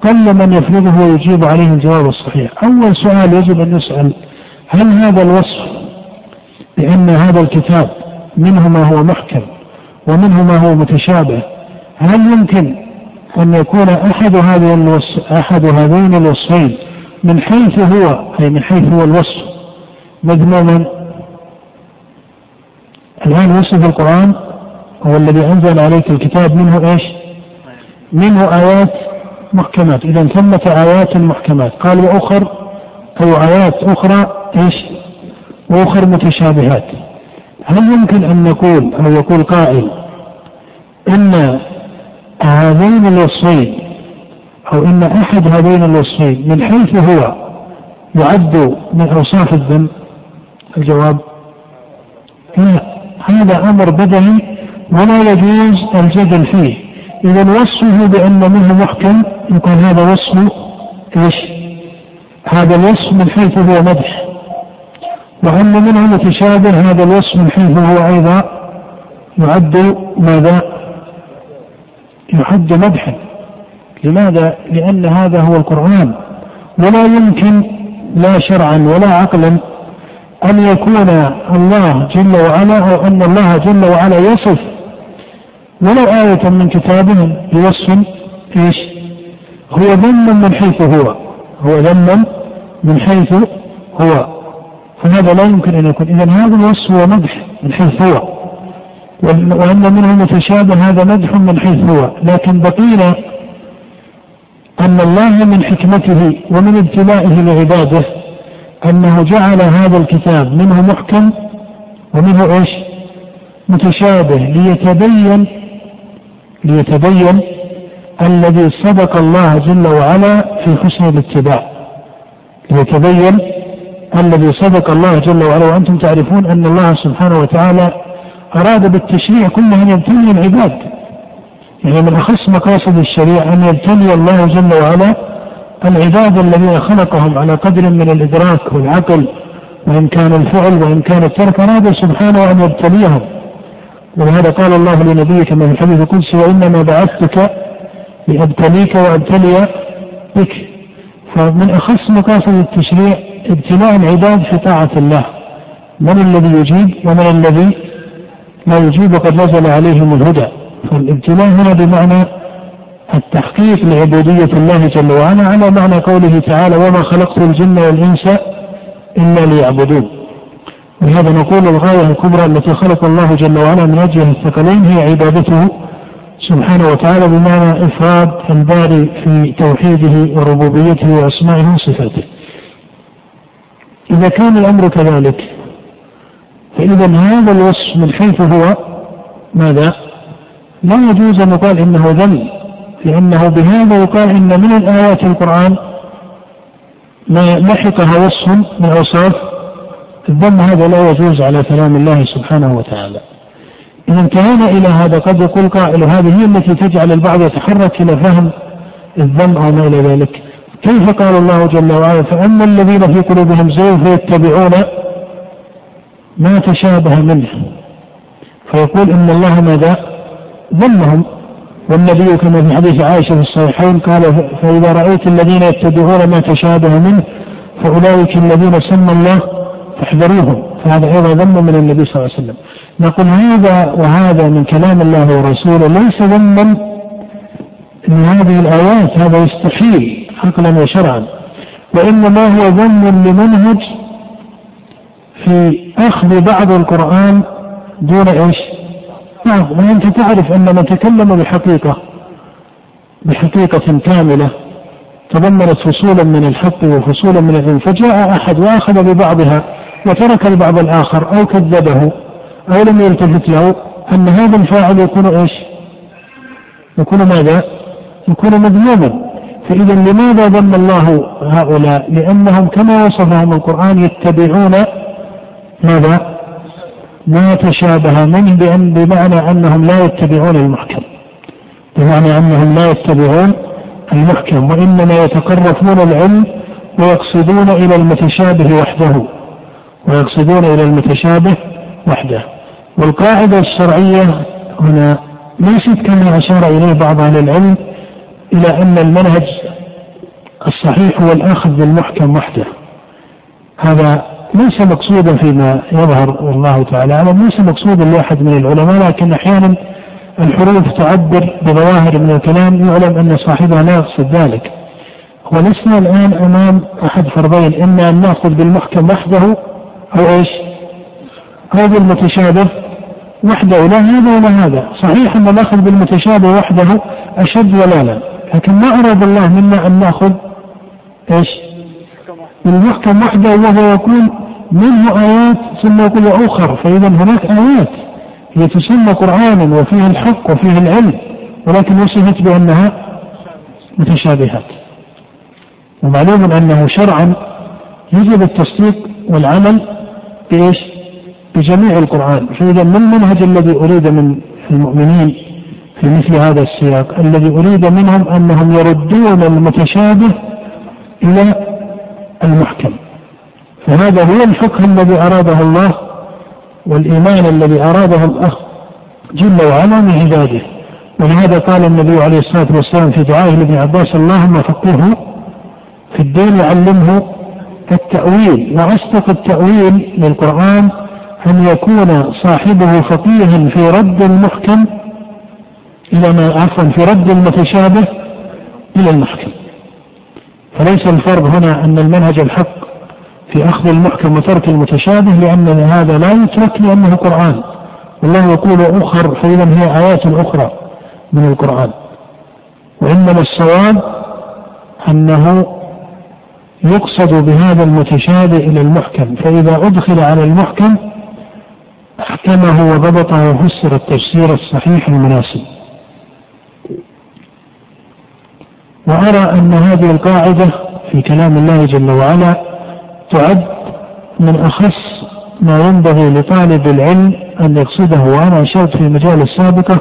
قل من يفرضه ويجيب عليه الجواب الصحيح. أول سؤال يجب أن يسأل هل هذا الوصف بأن هذا الكتاب منه ما هو محكم ومنه ما هو متشابه هل يمكن أن يكون أحد الوص... أحد هذين الوصفين من حيث هو أي من حيث هو الوصف. مذموما الآن وصف القرآن هو الذي أنزل عليك الكتاب منه إيش؟ منه آيات محكمات. إذا ثمة آيات محكمات. قال وأخر أو آيات أخرى إيش؟ وأخر متشابهات. هل يمكن أن نقول أو يقول قائل أن هذين الوصفين أو أن أحد هذين الوصفين من حيث هو يعد من أوصاف الذنب الجواب لا هذا أمر بدني ولا يجوز الجدل فيه إذا وصفه بأن منه محكم يقول هذا وصف إيش؟ هذا الوصف من حيث هو مدح وأن منه متشابه هذا الوصف من حيث هو أيضا يعد ماذا؟ يعد مدحا لماذا؟ لأن هذا هو القرآن. ولا يمكن لا شرعا ولا عقلا أن يكون الله جل وعلا أو أن الله جل وعلا يصف. ولو آية من كتابه بوصف إيش؟ هو ذم من حيث هو. هو ذم من حيث هو. فهذا لا يمكن أن يكون. إذا هذا الوصف هو مدح من حيث هو. وأن منه متشابه هذا مدح من حيث هو. لكن بقينا أن الله من حكمته ومن ابتلائه لعباده أنه جعل هذا الكتاب منه محكم ومنه إيش؟ متشابه ليتبين ليتبين الذي صدق الله جل وعلا في حسن الاتباع ليتبين الذي صدق الله جل وعلا وأنتم تعرفون أن الله سبحانه وتعالى أراد بالتشريع كله أن يبتلي العباد يعني من أخص مقاصد الشريعة أن يبتلي الله جل وعلا العباد الذين خلقهم على قدر من الإدراك والعقل وإن كان الفعل وإن كان الترك اراد سبحانه أن يبتليهم. ولهذا قال الله لنبيه كما في الحديث القدسي وإنما بعثتك لأبتليك وأبتلي بك. فمن أخص مقاصد التشريع ابتلاء العباد في طاعة الله. من الذي يجيب ومن الذي لا يجيب وقد نزل عليهم الهدى. فالابتلاء هنا بمعنى التحقيق لعبودية الله جل وعلا على معنى قوله تعالى وما خلقت الجن والإنس إلا ليعبدون ولهذا نقول الغاية الكبرى التي خلق الله جل وعلا من أجلها الثقلين هي عبادته سبحانه وتعالى بمعنى إفراد الباري في توحيده وربوبيته وأسمائه وصفاته إذا كان الأمر كذلك فإذا هذا الوصف من حيث هو ماذا؟ لا يجوز أن يقال إنه ذم لأنه بهذا يقال إن من الآيات القرآن ما لحقها وصف من أوصاف الذم هذا لا يجوز على كلام الله سبحانه وتعالى. إذا انتهينا إلى هذا قد يقول قائل هذه هي التي تجعل البعض يتحرك إلى فهم الذم أو ما إلى ذلك. كيف قال الله جل وعلا فأما الذين في قلوبهم زيغ فيتبعون ما تشابه منه؟ فيقول إن الله ماذا؟ ذمهم والنبي كما في حديث عائشة في الصحيحين قال فإذا رأيت الذين يتبعون ما تشابه منه فأولئك الذين سمى الله فاحذروهم. فهذا أيضا ذم من النبي صلى الله عليه وسلم. نقول هذا وهذا من كلام الله ورسوله ليس ذما من هذه الآيات هذا يستحيل عقلا وشرعا. وإنما هو ذم لمنهج في أخذ بعض القرآن دون إيش؟ نعم وأنت تعرف أن من تكلم بحقيقة بحقيقة كاملة تضمنت فصولا من الحق وفصولا من العلم فجاء أحد وأخذ ببعضها وترك البعض الآخر أو كذبه أو لم يلتفت له أن هذا الفاعل يكون إيش؟ يكون ماذا؟ يكون مذموما فإذا لماذا ذم الله هؤلاء؟ لأنهم كما وصفهم القرآن يتبعون ماذا؟ ما تشابه منه بأن بمعنى أنهم لا يتبعون المحكم. بمعنى أنهم لا يتبعون المحكم وإنما يتقرفون العلم ويقصدون إلى المتشابه وحده. ويقصدون إلى المتشابه وحده. والقاعدة الشرعية هنا ليست كما أشار إليه بعض أهل العلم إلى أن المنهج الصحيح هو الأخذ بالمحكم وحده. هذا ليس مقصودا فيما يظهر والله تعالى أعلم ليس مقصودا لأحد من العلماء لكن أحيانا الحروف تعبر بظواهر من الكلام يعلم أن صاحبها لا يقصد ذلك. ولسنا الآن أمام أحد فرضين إما أن نأخذ بالمحكم وحده أو إيش؟ أو بالمتشابه وحده لا هذا ولا هذا. صحيح أن الأخذ بالمتشابه وحده أشد ضلالا لكن ما أراد الله منا أن نأخذ إيش؟ بالمحكم وحده وهو يكون منه آيات ثم يقول أخر فإذا هناك آيات هي تسمى قرآنا وفيها الحق وفيها العلم ولكن وصفت بأنها متشابهات. ومعلوم أنه شرعا يجب التصديق والعمل بإيش؟ بجميع القرآن. فإذا ما المنهج الذي أريد من المؤمنين في مثل هذا السياق؟ الذي أريد منهم أنهم يردون المتشابه إلى المحكم. فهذا هو الفقه الذي أراده الله والإيمان الذي أراده الله جل وعلا من عباده. ولهذا قال النبي عليه الصلاة والسلام في دعائه لابن عباس اللهم فقهه في الدين وعلمه التأويل وأصدق التأويل للقرآن أن يكون صاحبه فقيها في رد المحكم إلى ما عفوا في رد المتشابه إلى المحكم. فليس الفرض هنا أن المنهج الحق في أخذ المحكم وترك المتشابه لأن هذا لا يترك لأنه قرآن. والله يقول أخر فإذا هي آيات أخرى من القرآن. وإنما الصواب أنه يقصد بهذا المتشابه إلى المحكم. فإذا أدخل على المحكم أحكمه وضبطه وفسر التفسير الصحيح المناسب. وأرى أن هذه القاعدة في كلام الله جل وعلا تعد من أخص ما ينبغي لطالب العلم أن يقصده وأنا أشرت في المجال السابقة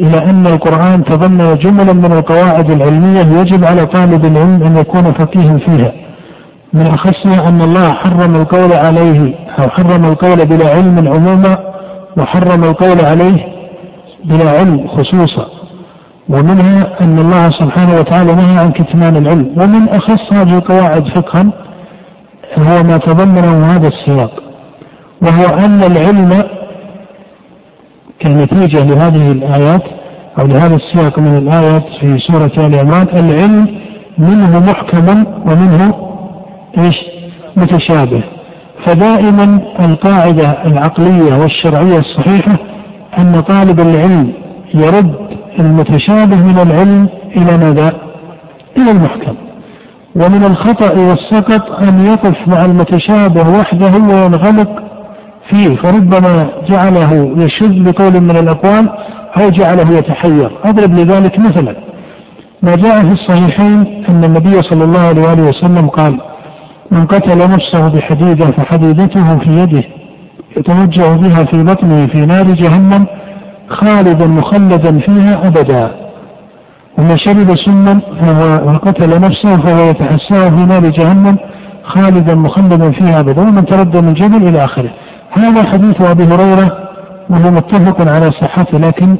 إلى أن القرآن تضمن جملا من القواعد العلمية يجب على طالب العلم أن يكون فقيها فيها. من أخصها أن الله حرم القول عليه أو حرم القول بلا علم عموما وحرم القول عليه بلا علم خصوصا. ومنها أن الله سبحانه وتعالى نهى عن كتمان العلم. ومن أخص هذه القواعد فقها هو ما تضمنه هذا السياق وهو أن العلم كنتيجة لهذه الآيات أو لهذا السياق من الآيات في سورة آل عمران العلم منه محكم ومنه إيش؟ متشابه فدائما القاعدة العقلية والشرعية الصحيحة أن طالب العلم يرد المتشابه من العلم إلى ماذا؟ إلى المحكم ومن الخطأ والسقط أن يقف مع المتشابه وحده وينغلق فيه فربما جعله يشذ بقول من الأقوال أو جعله يتحير. أضرب لذلك مثلا. ما جاء في الصحيحين أن النبي صلى الله عليه وآله وسلم قال من قتل نفسه بحديدة فحديدته في يده يتوجه بها في بطنه في نار جهنم خالدا مخلدا فيها أبدا. ومن شرب سما وقتل نفسه فهو يتحساه في نار جهنم خالدا مخلدا فيها أبدا ومن تردى من جبل إلى آخره هذا حديث أبي هريرة وهو متفق على صحته لكن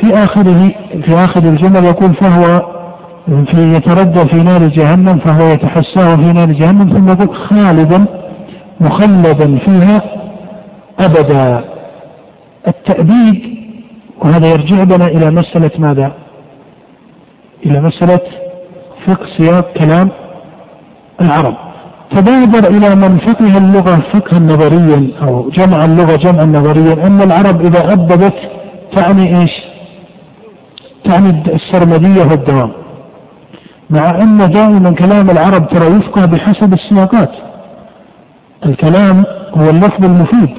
في آخره في آخر الجمل يقول فهو في يتردى في نار جهنم فهو يتحساه في نار جهنم ثم يقول خالدا مخلدا فيها أبدا التأبيد وهذا يرجع بنا إلى مسألة ماذا؟ إلى مسألة فقه سياق كلام العرب. تبادر إلى من فقه اللغة فقها نظريا أو جمع اللغة جمعا نظريا أن العرب إذا أبدت تعني إيش؟ تعني السرمدية والدوام. مع أن دائما كلام العرب ترى يفقه بحسب السياقات. الكلام هو اللفظ المفيد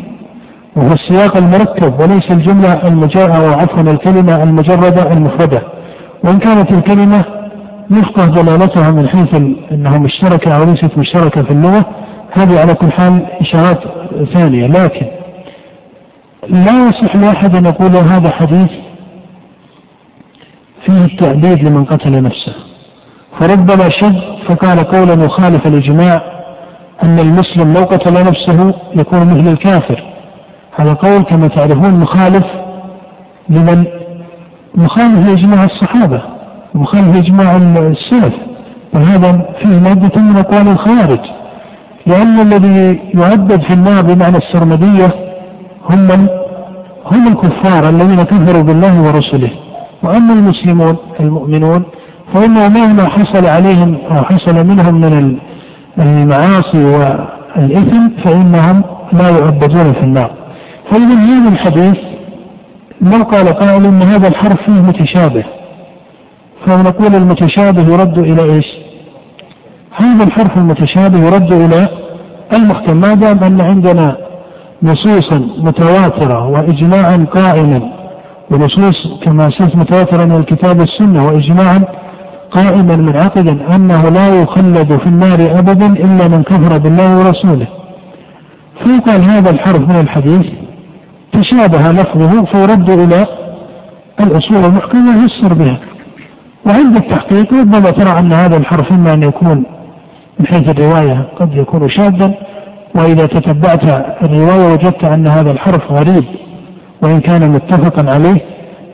وهو السياق المركب وليس الجملة المجاءة أو عفوا الكلمة المجردة المفردة. وإن كانت الكلمة يفقه دلالتها من حيث أنها مشتركة أو ليست مشتركة في اللغة هذه على كل حال إشارات ثانية. لكن لا يصح لأحد أن يقول هذا حديث فيه التأبيد لمن قتل نفسه. فربما شذ فقال قولا يخالف الإجماع أن المسلم لو قتل نفسه يكون مثل الكافر. هذا قول كما تعرفون مخالف لمن مخالف لإجماع الصحابة مخالف لإجماع السلف. وهذا فيه مادة من أقوال الخوارج. لأن الذي يعبد في النار بمعنى السرمدية هم من هم الكفار الذين كفروا بالله ورسله. وأما المسلمون المؤمنون فإنه مهما حصل عليهم أو حصل منهم من المعاصي والإثم فإنهم لا يعبدون في النار. فإذا هذا الحديث لو قال قائل إن هذا الحرف فيه متشابه فنقول المتشابه يرد إلى إيش؟ هذا الحرف المتشابه يرد إلى المحكم ما دام أن عندنا نصوصا متواترة واجماعا قائما ونصوص كما سمعت متواترة من الكتاب والسنة واجماعا قائما منعقدا أنه لا يخلد في النار ابدا إلا من كفر بالله ورسوله. فيقال هذا الحرف من الحديث تشابه لفظه فيرد إلى الأصول المحكمة ويفسر بها. وعند التحقيق ربما ترى أن هذا الحرف إما أن يكون من حيث الرواية قد يكون شاذا وإذا تتبعت الرواية وجدت أن هذا الحرف غريب وإن كان متفقا عليه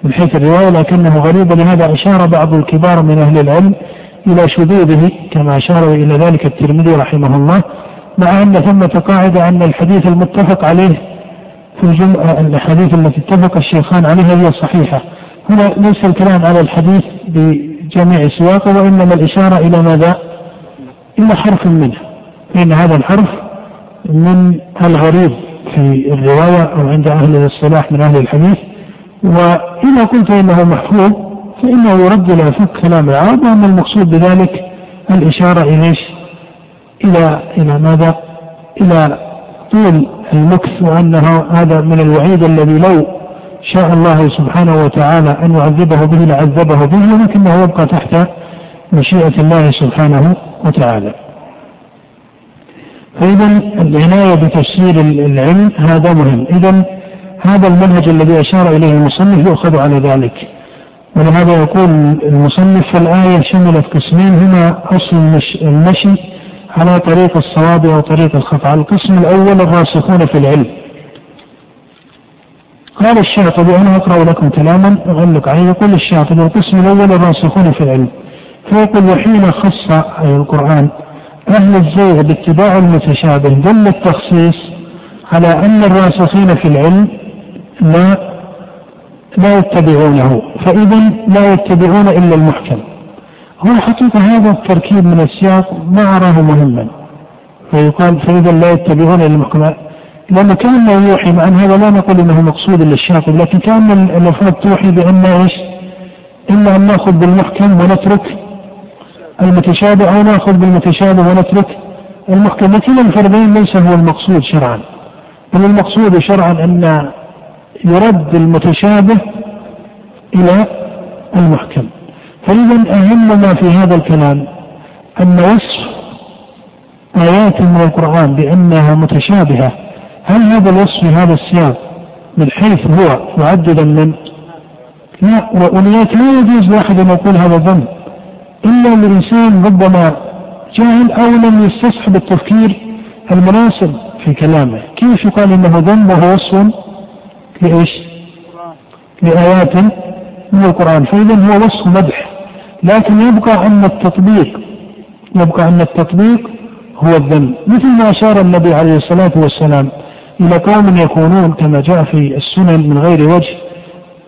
من حيث الرواية لكنه غريب. لهذا أشار بعض الكبار من أهل العلم إلى شذوذه كما أشار إلى ذلك الترمذي رحمه الله مع أن ثمة قاعدة أن الحديث المتفق عليه في الجمعة الأحاديث التي اتفق الشيخان عليها هي صحيحة هنا ليس الكلام على الحديث بجميع سياقه وإنما الإشارة إلى ماذا؟ إلى حرف منه فإن هذا الحرف من الغريب في الرواية أو عند أهل الاصطلاح من أهل الحديث وإذا قلت إنه محفوظ فإنه يرد إلى فك كلام العرب وأن المقصود بذلك الإشارة إلى إلى إلى ماذا؟ إلى طول المكث وأنه هذا من الوعيد الذي لو شاء الله سبحانه وتعالى أن يعذبه به لعذبه به ولكنه يبقى تحت مشيئة الله سبحانه وتعالى. فإذا العناية بتفسير العلم هذا مهم، إذا هذا المنهج الذي أشار إليه المصنف يؤخذ على ذلك. ولهذا يقول المصنف في الآية شملت قسمين هما أصل المشي على طريق الصواب أو طريق الخطأ، القسم الأول الراسخون في العلم. قال الشاطبي أنا أقرأ لكم كلاما أعلق عليه. يقول الشاطبي القسم الأول الراسخون في العلم. فيقول وحين خص أي القرآن أهل الزيغ باتباع المتشابه دل التخصيص على أن الراسخين في العلم لا لا يتبعونه. فإذا لا يتبعون إلا المحكم. هو الحقيقة هذا التركيب من السياق؟ ما أراه مهما. فيقال فإذا لا يتبعون إلا المحكم لأن كأنه يوحي مع أن هذا لا نقول أنه مقصود للشاطئ لكن كأن الألفاظ توحي بأن إيش؟ إما أن نأخذ بالمحكم ونترك المتشابه أو نأخذ بالمتشابه ونترك المحكم. لكن الفرضين ليس هو المقصود شرعا. بل المقصود شرعا أن يرد المتشابه إلى المحكم. فإذا أهم ما في هذا الكلام أن وصف آيات من القرآن بأنها متشابهة. هل هذا الوصف في هذا السياق من حيث هو معددا من؟ لا ولذلك لا يجوز لأحد أن يقول هذا ذنب إلا لانسان ربما جاهل أو لم يستصحب التفكير المناسب في كلامه، كيف يقال إنه ذنب وهو وصف لإيش؟ لآيات من القرآن، فإذا هو وصف مدح، لكن يبقى أن التطبيق يبقى أن التطبيق هو الذنب، مثل ما أشار النبي عليه الصلاة والسلام إلى قوم يكونون كما جاء في السنن من غير وجه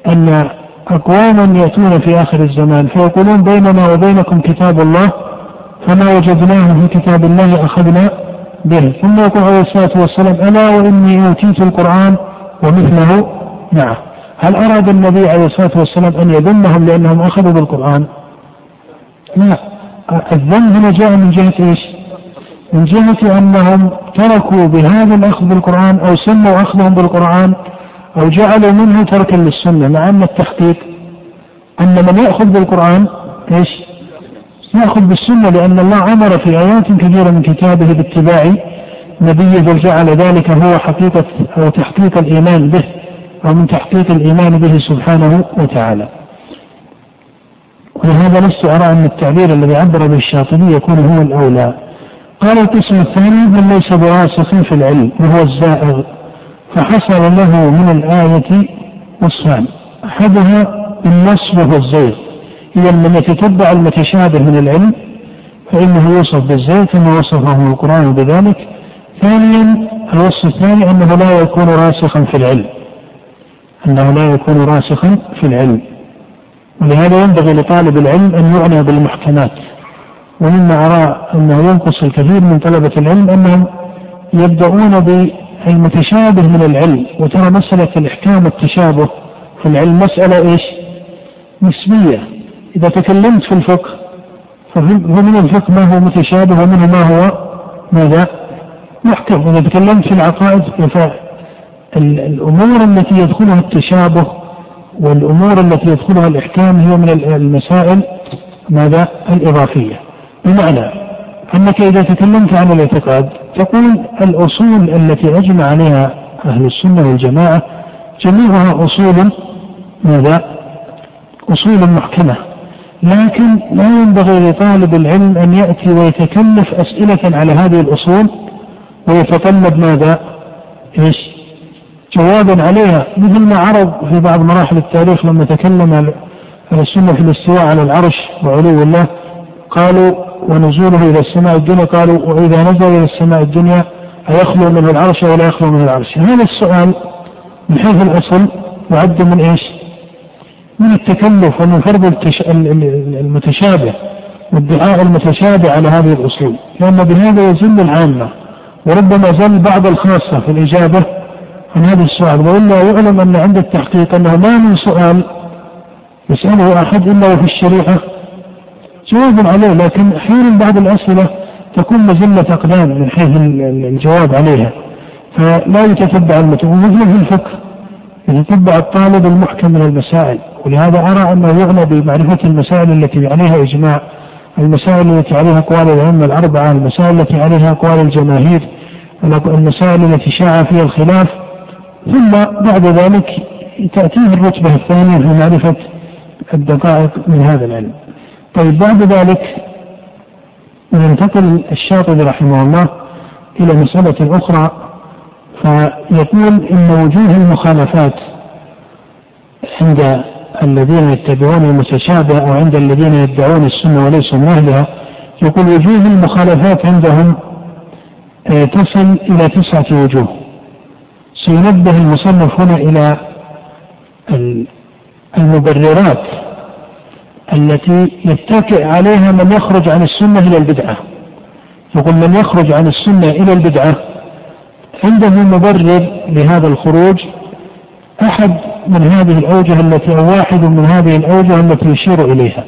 أن أقواما يأتون في آخر الزمان فيقولون بيننا وبينكم كتاب الله فما وجدناه في كتاب الله أخذنا به. ثم يقول عليه الصلاة والسلام ألا وإني أوتيت القرآن ومثله معه. هل أراد النبي عليه الصلاة والسلام أن يذمهم لأنهم أخذوا بالقرآن؟ لا الذم هنا جاء من جهة إيش؟ من جهة أنهم تركوا بهذا الأخذ بالقرآن أو سموا أخذهم بالقرآن أو جعلوا منه تركا للسنة مع أن التحقيق أن من يأخذ بالقرآن إيش؟ يأخذ بالسنة لأن الله أمر في آيات كثيرة من كتابه باتباع نبيه بل جعل ذلك هو حقيقة أو تحقيق الإيمان به أو من تحقيق الإيمان به سبحانه وتعالى. ولهذا لست أرى أن التعبير الذي عبر به الشاطبي يكون هو الأولى. قال القسم الثاني من ليس براسخ في العلم وهو الزائغ. فحصل له من الآية وصفان. أحدها النص وهو الزيغ. إذا من يتتبع المتشابه من العلم فإنه يوصف بالزيغ كما وصفه القرآن بذلك. ثانيا الوصف الثاني أنه لا يكون راسخا في العلم. أنه لا يكون راسخا في العلم. ولهذا ينبغي لطالب العلم أن يعنى بالمحكمات. ومما أرى أنه ينقص الكثير من طلبة العلم أنهم يبدأون بالمتشابه من العلم وترى مسألة الإحكام التشابه في العلم مسألة إيش؟ نسبية. إذا تكلمت في الفقه فمن الفقه ما هو متشابه ومنه ما هو ماذا؟ محكم. إذا تكلمت في العقائد فالأمور التي يدخلها التشابه والأمور التي يدخلها الإحكام هي من المسائل ماذا الإضافية بمعنى أنك إذا تكلمت عن الاعتقاد تقول الأصول التي أجمع عليها أهل السنة والجماعة جميعها أصول ماذا؟ أصول محكمة لكن لا ينبغي لطالب العلم أن يأتي ويتكلف أسئلة على هذه الأصول ويتطلب ماذا؟ إيش؟ جوابا عليها مثل ما عرض في بعض مراحل التاريخ لما تكلم السنة في الاستواء على العرش وعلو الله قالوا ونزوله إلى السماء الدنيا. قالوا وإذا نزل إلى السماء الدنيا أيخلو منه العرش أو لا يخلو منه العرش؟ هذا السؤال من حيث الأصل يعد من إيش؟ من التكلف ومن فرض المتشابه والدعاء المتشابه على هذه الأصول لأن بهذا يزل العامة وربما زل بعض الخاصة في الإجابة عن هذا السؤال وإلا يعلم أن عند التحقيق أنه ما من سؤال يسأله أحد إلا وفي الشريعة جواب عليه لكن أحيانا بعض الأسئلة تكون مزلة أقدام من حيث الجواب عليها فلا يتتبع المتن ومثل في الفقه يتتبع الطالب المحكم من المسائل ولهذا أرى أنه يغنى بمعرفة المسائل التي عليها إجماع المسائل التي عليها أقوال الأئمة الأربعة المسائل التي عليها أقوال الجماهير المسائل التي شاع فيها الخلاف ثم بعد ذلك تأتيه الرتبة الثانية في معرفة الدقائق من هذا العلم. طيب بعد ذلك ينتقل الشاطبي رحمه الله إلى مسألة أخرى فيقول إن وجوه المخالفات عند الذين يتبعون المتشابه أو عند الذين يدعون السنة وليسوا من أهلها يقول وجوه المخالفات عندهم آه، تصل إلى تسعة وجوه. سينبه المصنف هنا إلى المبررات التي يتكئ عليها من يخرج عن السنة إلى البدعة. يقول من يخرج عن السنة إلى البدعة. عنده مبرر لهذا الخروج. أحد من هذه الأوجه التي أو واحد من هذه الأوجه التي يشير إليها.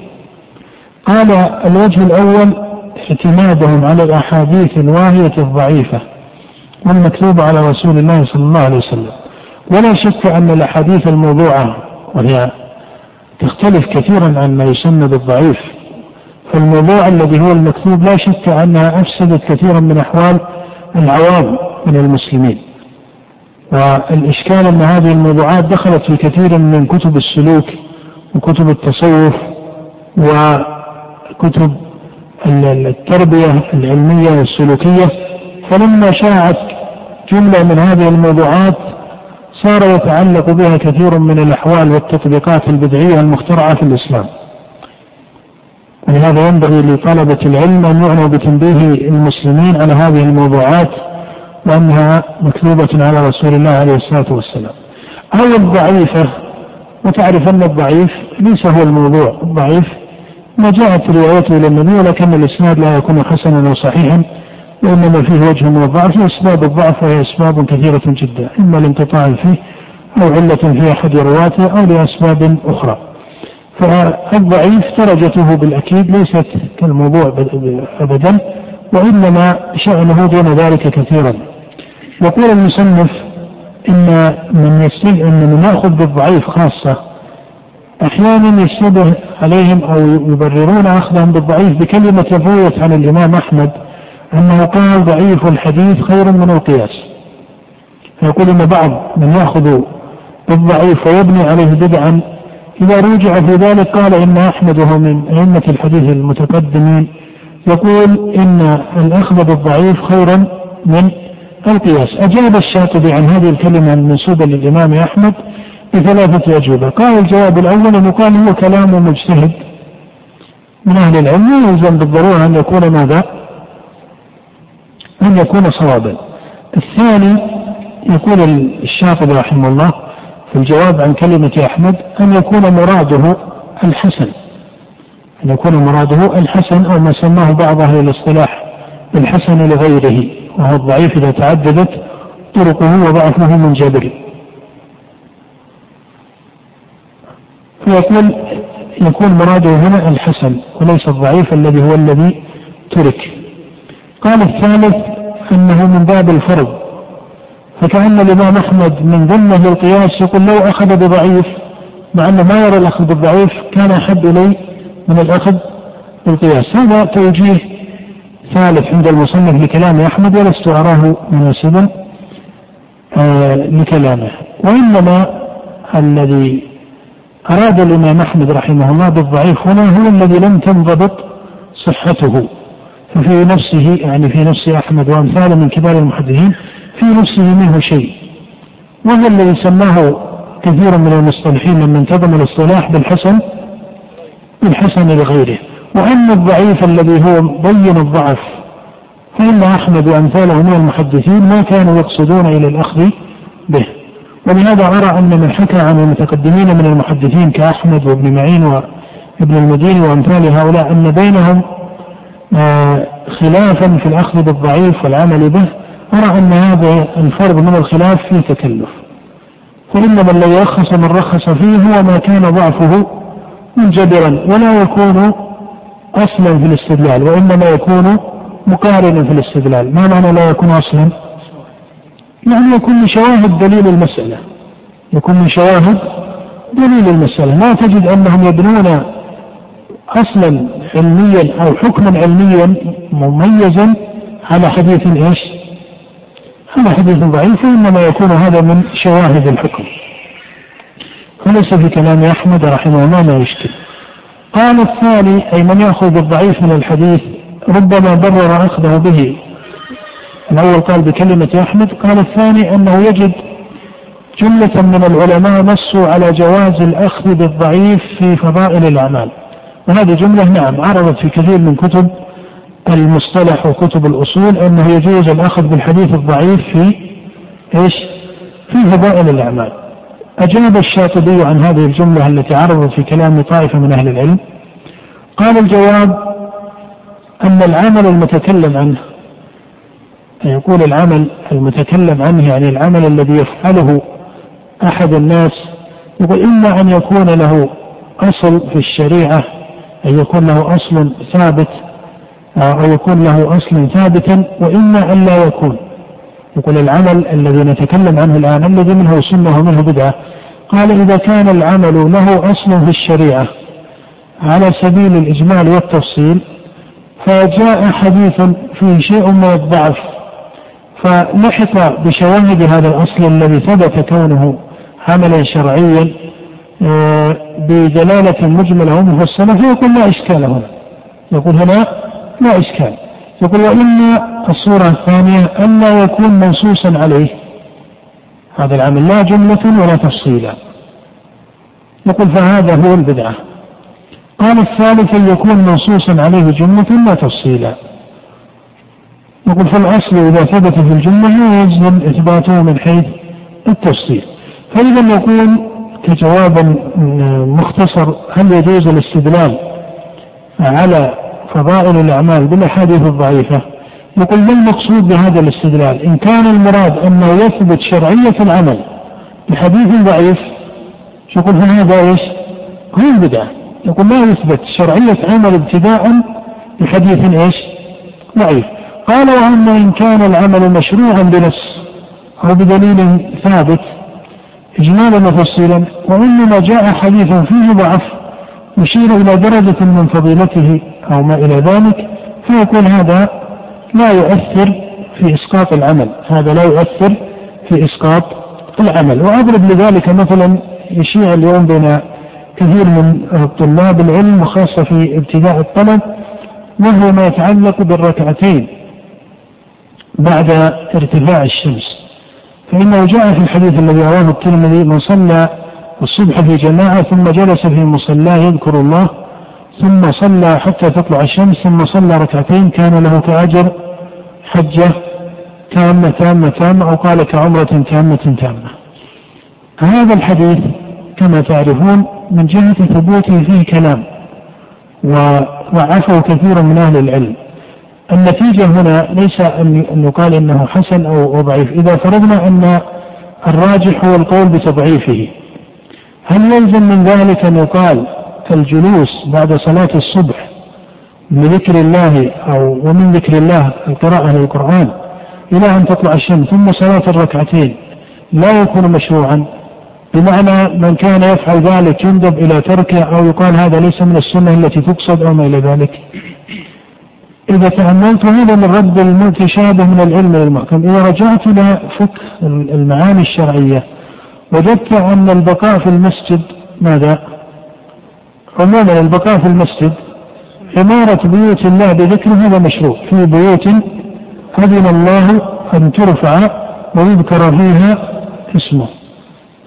قال الوجه الأول اعتمادهم على الأحاديث الواهية الضعيفة. والمكتوبة على رسول الله صلى الله عليه وسلم. ولا شك أن الأحاديث الموضوعة وهي تختلف كثيرا عن ما يسمى بالضعيف. فالموضوع الذي هو المكتوب لا شك أنها أفسدت كثيرا من أحوال العوام من المسلمين. والإشكال أن هذه الموضوعات دخلت في كثير من كتب السلوك وكتب التصوف وكتب التربية العلمية والسلوكية. فلما شاعت جملة من هذه الموضوعات صار يتعلق بها كثير من الأحوال والتطبيقات البدعية المخترعة في الإسلام. ولهذا ينبغي لطلبة العلم أن يعنوا بتنبيه المسلمين على هذه الموضوعات وأنها مكتوبة على رسول الله عليه الصلاة والسلام. أو الضعيفة وتعرف أن الضعيف ليس هو الموضوع. الضعيف ما جاءت روايته إلى النبي ولكن الإسناد لا يكون حسنا وصحيحا. وإنما فيه وجه من الضعف أسباب الضعف وهي أسباب كثيرة جدا إما الانقطاع فيه أو علة في أحد رواته أو لأسباب أخرى. فالضعيف درجته بالأكيد ليست كالموضوع أبدا وإنما شأنه دون ذلك كثيرا. يقول المصنف إن من يستل إن من يأخذ بالضعيف خاصة أحيانا يشتبه عليهم أو يبررون أخذهم بالضعيف بكلمة رويت عن الإمام أحمد أنه قال ضعيف الحديث خير من القياس. فيقول إن بعض من يأخذ بالضعيف ويبني عليه بدعا إذا رجع في ذلك قال إن أحمد وهو من أئمة الحديث المتقدمين. يقول إن الأخذ بالضعيف خير من القياس. أجاب الشاطبي عن هذه الكلمة المنسوبة للإمام أحمد بثلاثة أجوبة. قال الجواب الأول أن يقال هو كلام مجتهد من أهل العلم يلزم بالضرورة أن يكون ماذا؟ أن يكون صوابا. الثاني يقول الشاطبي رحمه الله في الجواب عن كلمة أحمد أن يكون مراده الحسن. أن يكون مراده الحسن أو ما سماه بعض أهل الاصطلاح بالحسن لغيره وهو الضعيف إذا تعددت طرقه وضعفه من جابر فيقول يكون مراده هنا الحسن وليس الضعيف الذي هو الذي ترك. قال الثالث إنه من باب الفرض. فكأن الإمام أحمد من ضمنه القياس يقول لو أخذ بضعيف مع أنه ما يرى الأخذ بالضعيف كان أحب إلي من الأخذ بالقياس. هذا توجيه ثالث عند المصنف لكلام أحمد ولست أراه مناسبا آه لكلامه. وإنما الذي أراد الإمام أحمد رحمه الله بالضعيف هنا هو الذي لم تنضبط صحته. ففي نفسه يعني في نفس أحمد وأمثاله من كبار المحدثين في نفسه منه شيء. وهو الذي سماه كثير من المصطلحين من انتظم الاصطلاح بالحسن بالحسن لغيره. وأما الضعيف الذي هو بين الضعف فإن أحمد وأمثاله من المحدثين ما كانوا يقصدون إلى الأخذ به. ولهذا أرى أن من حكى عن المتقدمين من المحدثين كأحمد وابن معين وابن المديني وأمثال هؤلاء أن بينهم خلافا في الأخذ بالضعيف والعمل به أرى أن هذا الفرض من الخلاف فيه تكلف. فإنما الذي رخص من رخص فيه هو ما كان ضعفه منجبرا ولا يكون أصلا في الاستدلال وإنما يكون مقارنا في الاستدلال. ما معنى لا يكون أصلا؟ يعني يكون من شواهد دليل المسألة. يكون من شواهد دليل المسألة. لا تجد أنهم يبنون أصلا علميا أو حكما علميا مميزا على حديث إيش؟ على حديث ضعيف وإنما يكون هذا من شواهد الحكم. وليس في كلام أحمد رحمه الله ما يشكل. قال الثاني أي من يأخذ بالضعيف من الحديث ربما برر أخذه به. الأول قال بكلمة أحمد قال الثاني أنه يجد جملة من العلماء نصوا على جواز الأخذ بالضعيف في فضائل الأعمال. وهذه جملة نعم عرضت في كثير من كتب المصطلح وكتب الأصول أنه يجوز الأخذ بالحديث الضعيف في إيش؟ في فضائل الأعمال أجاب الشاطبي عن هذه الجملة التي عرضت في كلام طائفة من أهل العلم قال الجواب أن العمل المتكلم عنه يقول العمل المتكلم عنه يعني العمل الذي يفعله أحد الناس يقول إما أن يكون له أصل في الشريعة أن يكون له أصل ثابت أو يكون له أصل ثابتا وإما أن لا يكون. يقول العمل الذي نتكلم عنه الآن الذي منه سنة ومنه بدعة. قال إذا كان العمل له أصل في الشريعة على سبيل الإجمال والتفصيل فجاء حديث فيه شيء من الضعف. فلحق بشواهد هذا الأصل الذي ثبت كونه عملا شرعيا آه، بدلالة مجملة ومفصلة فيقول لا إشكال هنا. يقول هنا لا إشكال. يقول وإما الصورة الثانية أن لا يكون منصوصا عليه. هذا العمل لا جملة ولا تفصيلا. يقول فهذا هو البدعة. قال الثالث أن يكون منصوصا عليه جملة لا تفصيلا. يقول فالأصل إذا ثبت في الجملة يجزم إثباته من حيث التفصيل. فإذا يقول كجواب مختصر هل يجوز الاستدلال على فضائل الأعمال بالأحاديث الضعيفة يقول ما المقصود بهذا الاستدلال إن كان المراد أنه يثبت شرعية العمل بحديث ضعيف يقول هذا إيش؟ هو البدعة يقول لا يثبت شرعية عمل ابتداء بحديث إيش؟ ضعيف قال وأما إن كان العمل مشروعا بنص أو بدليل ثابت إجمالا وتفصيلا وإنما جاء حديث فيه ضعف يشير إلى درجة من فضيلته أو ما إلى ذلك فيكون هذا لا يؤثر في إسقاط العمل هذا لا يؤثر في إسقاط العمل. وأضرب لذلك مثلا يشيع اليوم بين كثير من طلاب العلم وخاصة في ابتداء الطلب وهو ما يتعلق بالركعتين بعد ارتفاع الشمس. فإنه جاء في الحديث الذي رواه الترمذي من صلى الصبح في جماعة ثم جلس في مصلاه يذكر الله ثم صلى حتى تطلع الشمس ثم صلى ركعتين كان له كأجر حجة تامة تامة تامة أو قال كعمرة تامة تامة. هذا الحديث كما تعرفون من جهة ثبوته فيه كلام وضعفه كثير من أهل العلم. النتيجة هنا ليس أن يقال إنه حسن أو ضعيف. إذا فرضنا أن الراجح هو القول بتضعيفه هل يلزم من ذلك أن يقال الجلوس بعد صلاة الصبح بذكر الله أو ومن ذكر الله القراءة للقرآن إلى أن تطلع الشمس ثم صلاة الركعتين لا يكون مشروعا؟ بمعنى من كان يفعل ذلك يندب إلى تركه أو يقال هذا ليس من السنة التي تقصد أو ما إلى ذلك؟ إذا تأملت هذا من رد المتشابه من العلم للمحكم. إذا رجعت إلى فقه المعاني الشرعية وجدت أن البقاء في المسجد ماذا؟ عموما البقاء في المسجد عمارة بيوت الله بذكر هذا مشروع. في بيوت أذن الله أن ترفع ويذكر فيها اسمه.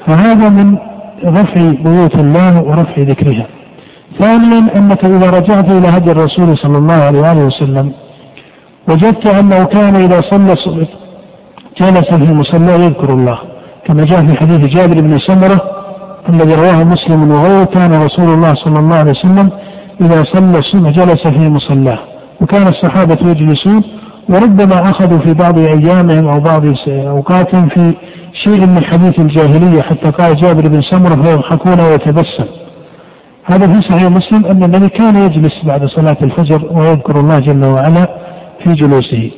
فهذا من رفع بيوت الله ورفع ذكرها. ثانيا أنك إذا رجعت إلى هدي الرسول صلى الله عليه وآله وسلم وجدت أنه كان إذا صلى الصبح جلس في مصلى يذكر الله. كما جاء في حديث جابر بن سمرة الذي رواه مسلم وغيره كان رسول الله صلى الله عليه وسلم إذا صلى الصبح جلس في مصلاه وكان الصحابة يجلسون وربما أخذوا في بعض أيامهم أو بعض أوقاتهم في شيء من حديث الجاهلية حتى قال جابر بن سمرة فيضحكون ويتبسم. هذا في صحيح مسلم أن النبي كان يجلس بعد صلاة الفجر ويذكر الله جل وعلا في جلوسه.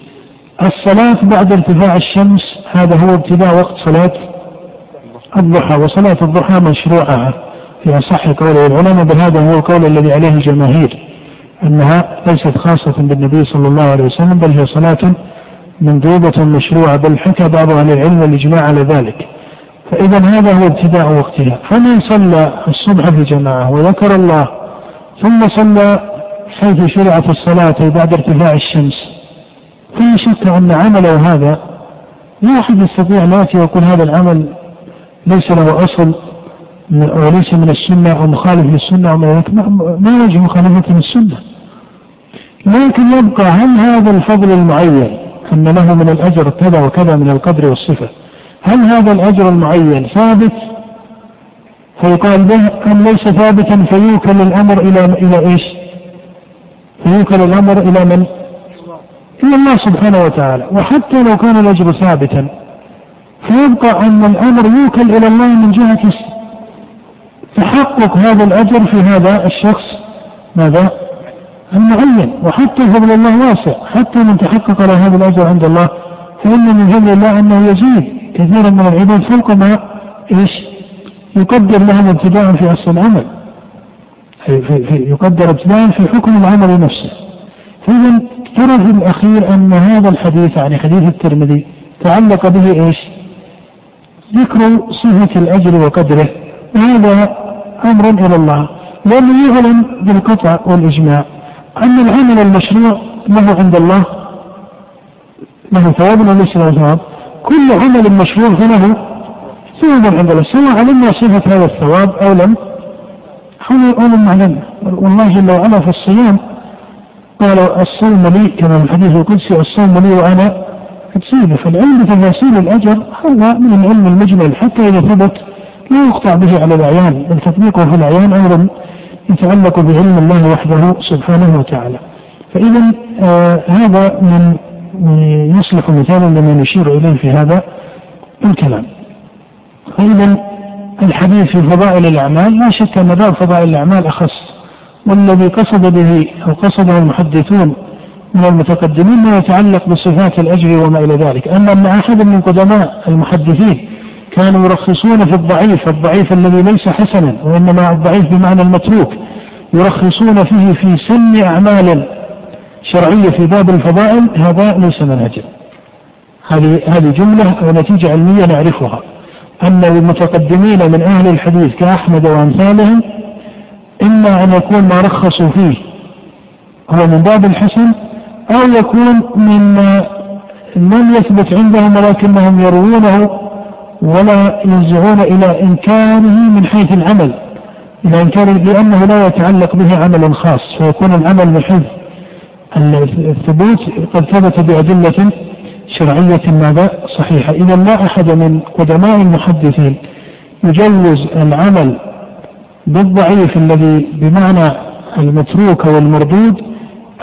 الصلاة بعد ارتفاع الشمس هذا هو ابتداء وقت صلاة الضحى وصلاة الضحى مشروعة في أصح قول العلماء بل هذا هو القول الذي عليه الجماهير أنها ليست خاصة بالنبي صلى الله عليه وسلم بل هي صلاة مندوبة مشروعة بل حكى بعض أهل العلم الإجماع على ذلك. فإذا هذا هو ابتداء وقتها فمن صلى الصبح في جماعة وذكر الله ثم صلى حيث شرعت الصلاة بعد ارتفاع الشمس. في شك أن عمله هذا لا أحد يستطيع أن يأتي ويقول هذا العمل ليس له أصل وليس من السنة أو مخالف للسنة أو ما وجه مخالفة للسنة. لكن يبقى هل هذا الفضل المعين أن له من الأجر كذا وكذا من القدر والصفة؟ هل هذا الأجر المعين ثابت فيقال به أم ليس ثابتا فيوكل الأمر إلى إلى إيش؟ فيوكل الأمر إلى من؟ إلى الله سبحانه وتعالى وحتى لو كان الأجر ثابتا فيبقى أن الأمر يوكل إلى الله من جهة تحقق هذا الأجر في هذا الشخص ماذا؟ المعين وحتى فضل الله واسع حتى من تحقق له هذا الأجر عند الله فإن من فضل الله أنه يزيد كثيرا من العباد فوق ما إيش؟ يقدر لهم ابتداء في أصل العمل. في في يقدر ابتداء في حكم العمل نفسه. فإذا ترى في الأخير أن هذا الحديث يعني حديث الترمذي تعلق به إيش؟ ذكر صفة الأجر وقدره. وهذا أمر إلى الله. لأنه يعلم بالقطع والإجماع أن العمل المشروع له عند الله له ثواب وليس له ثواب. كل عمل مشروع فله ثواب عند الله. سواء علمنا صفة هذا الثواب أو لم أو لم والله جل وعلا في الصيام قال الصوم لي كما في الحديث القدسي الصوم لي وأنا أجزيه فالعلم بتفاصيل الأجر هذا من العلم المجمل حتى إذا ثبت لا يقطع به على الأعيان. بل تطبيقه في الأعيان أمر يتعلق بعلم الله وحده سبحانه وتعالى. فإذا آه هذا من يصلح مثالا لما نشير إليه في هذا الكلام. فإذا الحديث في فضائل الأعمال لا شك أن باب فضائل الأعمال أخص والذي قصد به أو قصده المحدثون من المتقدمين ما يتعلق بصفات الأجر وما إلى ذلك. أما أن أحد من قدماء المحدثين كانوا يرخصون في الضعيف الضعيف الذي ليس حسنا وإنما الضعيف بمعنى المتروك يرخصون فيه في سن أعمال شرعية في باب الفضائل هذا ليس منهجا. هذه هذه جملة ونتيجة علمية نعرفها. أن المتقدمين من أهل الحديث كأحمد وأمثالهم إما أن يكون ما رخصوا فيه هو من باب الحسن أو يكون من لم يثبت عندهم ولكنهم يروونه ولا ينزعون إلى إنكاره من حيث العمل. إلى إنكاره لأنه لا يتعلق به عمل خاص فيكون العمل من حيث الثبوت قد ثبت بأدلة شرعية ماذا؟ صحيحة. إذا لا أحد من قدماء المحدثين يجوز العمل بالضعيف الذي بمعنى المتروك والمردود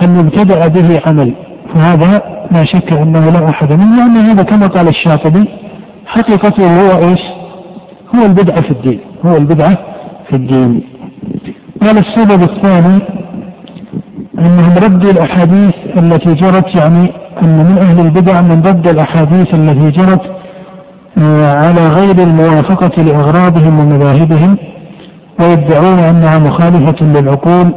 أن يبتدأ به عمل. فهذا لا شك أنه لا أحد منه لأن هذا كما قال الشاطبي حقيقته هو إيش؟ هو البدعة في الدين. هو البدعة في الدين. قال السبب الثاني أنهم ردوا الأحاديث التي جرت يعني أن من أهل البدع من رد الأحاديث التي جرت آه، على غير الموافقة لأغراضهم ومذاهبهم ويدعون أنها مخالفة للعقول.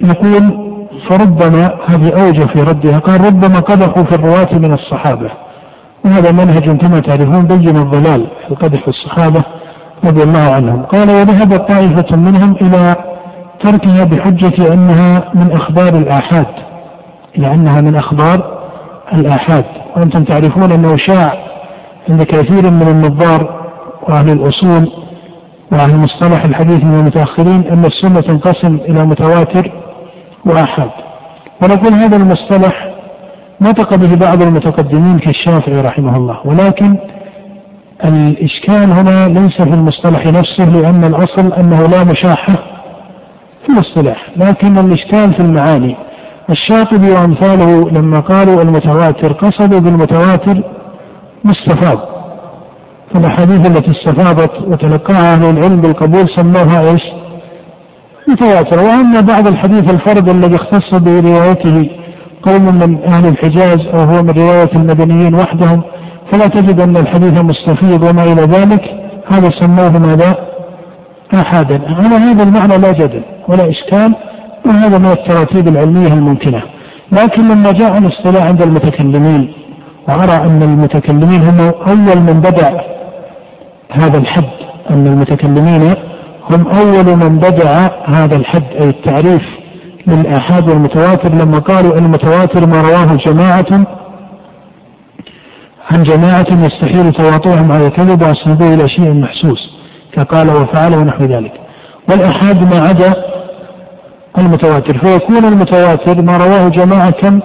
يقول فربما هذه أوجه في ردها. قال ربما قدحوا في الرواة من الصحابة. وهذا منهج كما تعرفون بين الضلال القدح في الصحابة رضي الله عنهم. قال وذهبت طائفة منهم إلى تركها بحجة أنها من أخبار الآحاد إلى أنها من أخبار الآحاد. وأنتم تعرفون أنه شاع عند كثير من النظار وأهل الأصول وأهل مصطلح الحديث من المتأخرين أن السنة تنقسم إلى متواتر وآحاد. ونقول هذا المصطلح نطق به بعض المتقدمين كالشافعي رحمه الله ولكن الإشكال هنا ليس في المصطلح نفسه لأن الأصل أنه لا مشاحة في الاصطلاح لكن الإشكال في المعاني. الشاطبي وأمثاله لما قالوا المتواتر قصدوا بالمتواتر مستفاض. فالأحاديث التي استفاضت وتلقاها أهل العلم بالقبول سموها إيش؟ متواترة وأما بعض الحديث الفرد الذي اختص بروايته قوم من أهل الحجاز أو هو من رواية المدنيين وحدهم فلا تجد أن الحديث مستفيض وما إلى ذلك. هذا سموه ماذا؟ آحادا. على هذا المعنى لا جدل. ولا إشكال وهذا من التراتيب العلمية الممكنة. لكن لما جاء الاصطلاح عند المتكلمين وأرى أن المتكلمين هم أول من بدأ هذا الحد أن المتكلمين هم أول من بدأ هذا الحد أي التعريف للآحاد والمتواتر لما قالوا المتواتر ما رواه جماعة عن جماعة يستحيل تواطؤهم على الكذب وأسندوه إلى شيء محسوس كقال وفعل ونحو ذلك. والآحاد ما عدا المتواتر. فيكون المتواتر ما رواه جماعة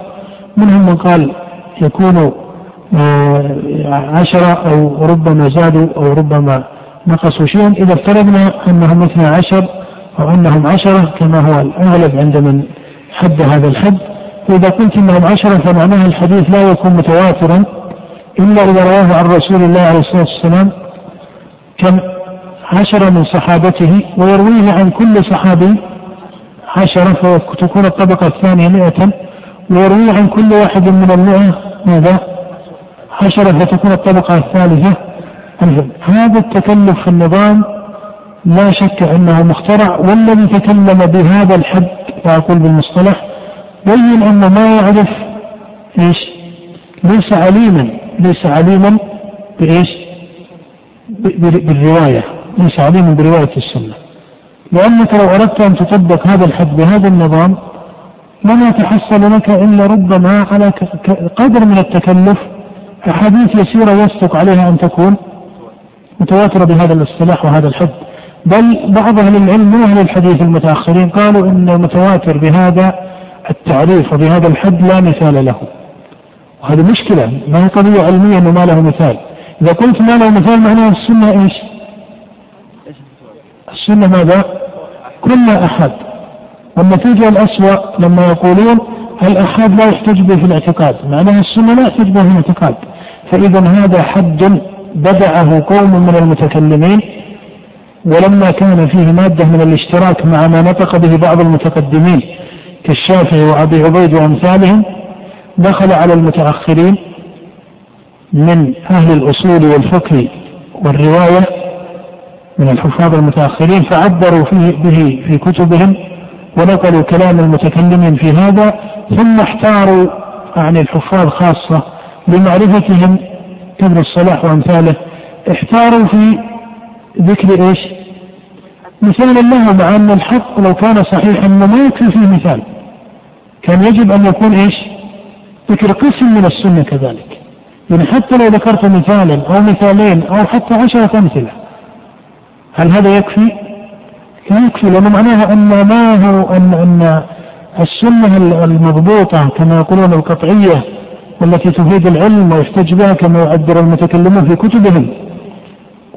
منهم من قال يكون آه، عشرة أو ربما زادوا أو ربما نقصوا شيئا. إذا افترضنا أنهم اثنا عشر أو أنهم عشرة كما هو الأغلب عند من حد هذا الحد. فإذا قلت أنهم عشرة فمعناها الحديث لا يكون متواترا إلا إذا رواه عن رسول الله عليه الصلاة والسلام كم عشرة من صحابته ويرويه عن كل صحابي عشرة فتكون الطبقة الثانية مئة ويرويه عن كل واحد من المئة ماذا؟ عشرة فتكون الطبقة الثالثة هذا التكلف في النظام لا شك أنه مخترع والذي تكلم بهذا الحد لا أقول بالمصطلح بين انه ما يعرف إيش؟ ليس عليما ليس عليما بإيش؟ بالرواية ليس عليما برواية السنة لأنك لو أردت أن تطبق هذا الحد بهذا النظام لم يتحصل لك إلا ربما على قدر من التكلف أحاديث يسيرة يصدق عليها أن تكون متواترة بهذا الاصطلاح وهذا الحد. بل بعض أهل العلم من أهل الحديث المتأخرين قالوا إن المتواتر بهذا التعريف وبهذا الحد لا مثال له. وهذه مشكلة ما هي قضية علمية إنه ما له مثال. إذا قلت ما له مثال معناه السنة إيش؟ السنة ماذا؟ كلها أحد. والنتيجه الأسوأ لما يقولون الأحاد لا يحتج به في الاعتقاد؟ معناها السنة لا يحتج به في الاعتقاد. فإذا هذا حد بدعه قوم من المتكلمين ولما كان فيه مادة من الاشتراك مع ما نطق به بعض المتقدمين كالشافعي وأبي عبيد وأمثالهم دخل على المتأخرين من أهل الأصول والفقه والرواية من الحفاظ المتأخرين فعبروا فيه به في كتبهم ونقلوا كلام المتكلمين في هذا ثم احتاروا عن الحفاظ خاصة لمعرفتهم كبر الصلاح وأمثاله احتاروا في ذكر إيش؟ مثال له مع أن الحق لو كان صحيحا ما يكفي فيه مثال كان يجب أن يكون إيش؟ ذكر قسم من السنة كذلك يعني حتى لو ذكرت مثالا أو مثالين أو حتى عشرة أمثلة هل هذا يكفي؟ لا يكفي لأن معناها أن ما هو أن أن السنة المضبوطة كما يقولون القطعية والتي تفيد العلم ويحتج بها كما يعبر المتكلمون في كتبهم.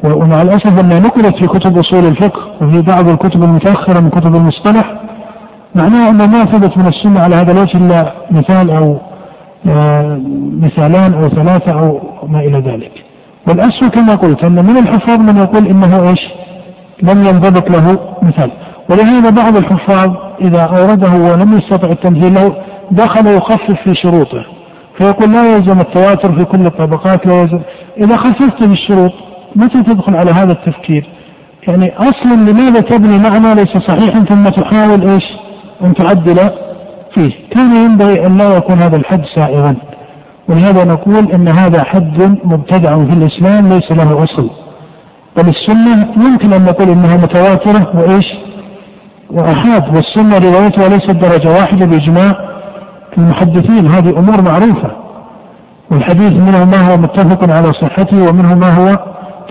ومع الأسف أنها نقلت في كتب أصول الفقه وفي بعض الكتب المتأخرة من كتب المصطلح معناها أنه ما ثبت من السنة على هذا الوجه إلا مثال أو آه، مثالان أو ثلاثة أو ما إلى ذلك. والأسوأ كما قلت أن من الحفاظ من يقول إنه إيش؟ لم ينضبط له مثال. ولهذا بعض الحفاظ إذا أورده ولم يستطع التمثيل له دخل يخفف في شروطه. فيقول لا يلزم التواتر في كل الطبقات لا يلزم. إذا خففت بالشروط متى تدخل على هذا التفكير؟ يعني أصلا لماذا تبني معنى ليس صحيحا ثم تحاول إيش؟ أن تعدل فيه. كان ينبغي أن لا يكون هذا الحد سائغا. ولهذا نقول أن هذا حد مبتدع في الإسلام ليس له أصل. بل السنة يمكن أن نقول إنها متواترة وإيش؟ وأحاد والسنة روايتها ليست درجة واحدة بإجماع المحدثين هذه أمور معروفة. والحديث منه ما هو متفق على صحته ومنه ما هو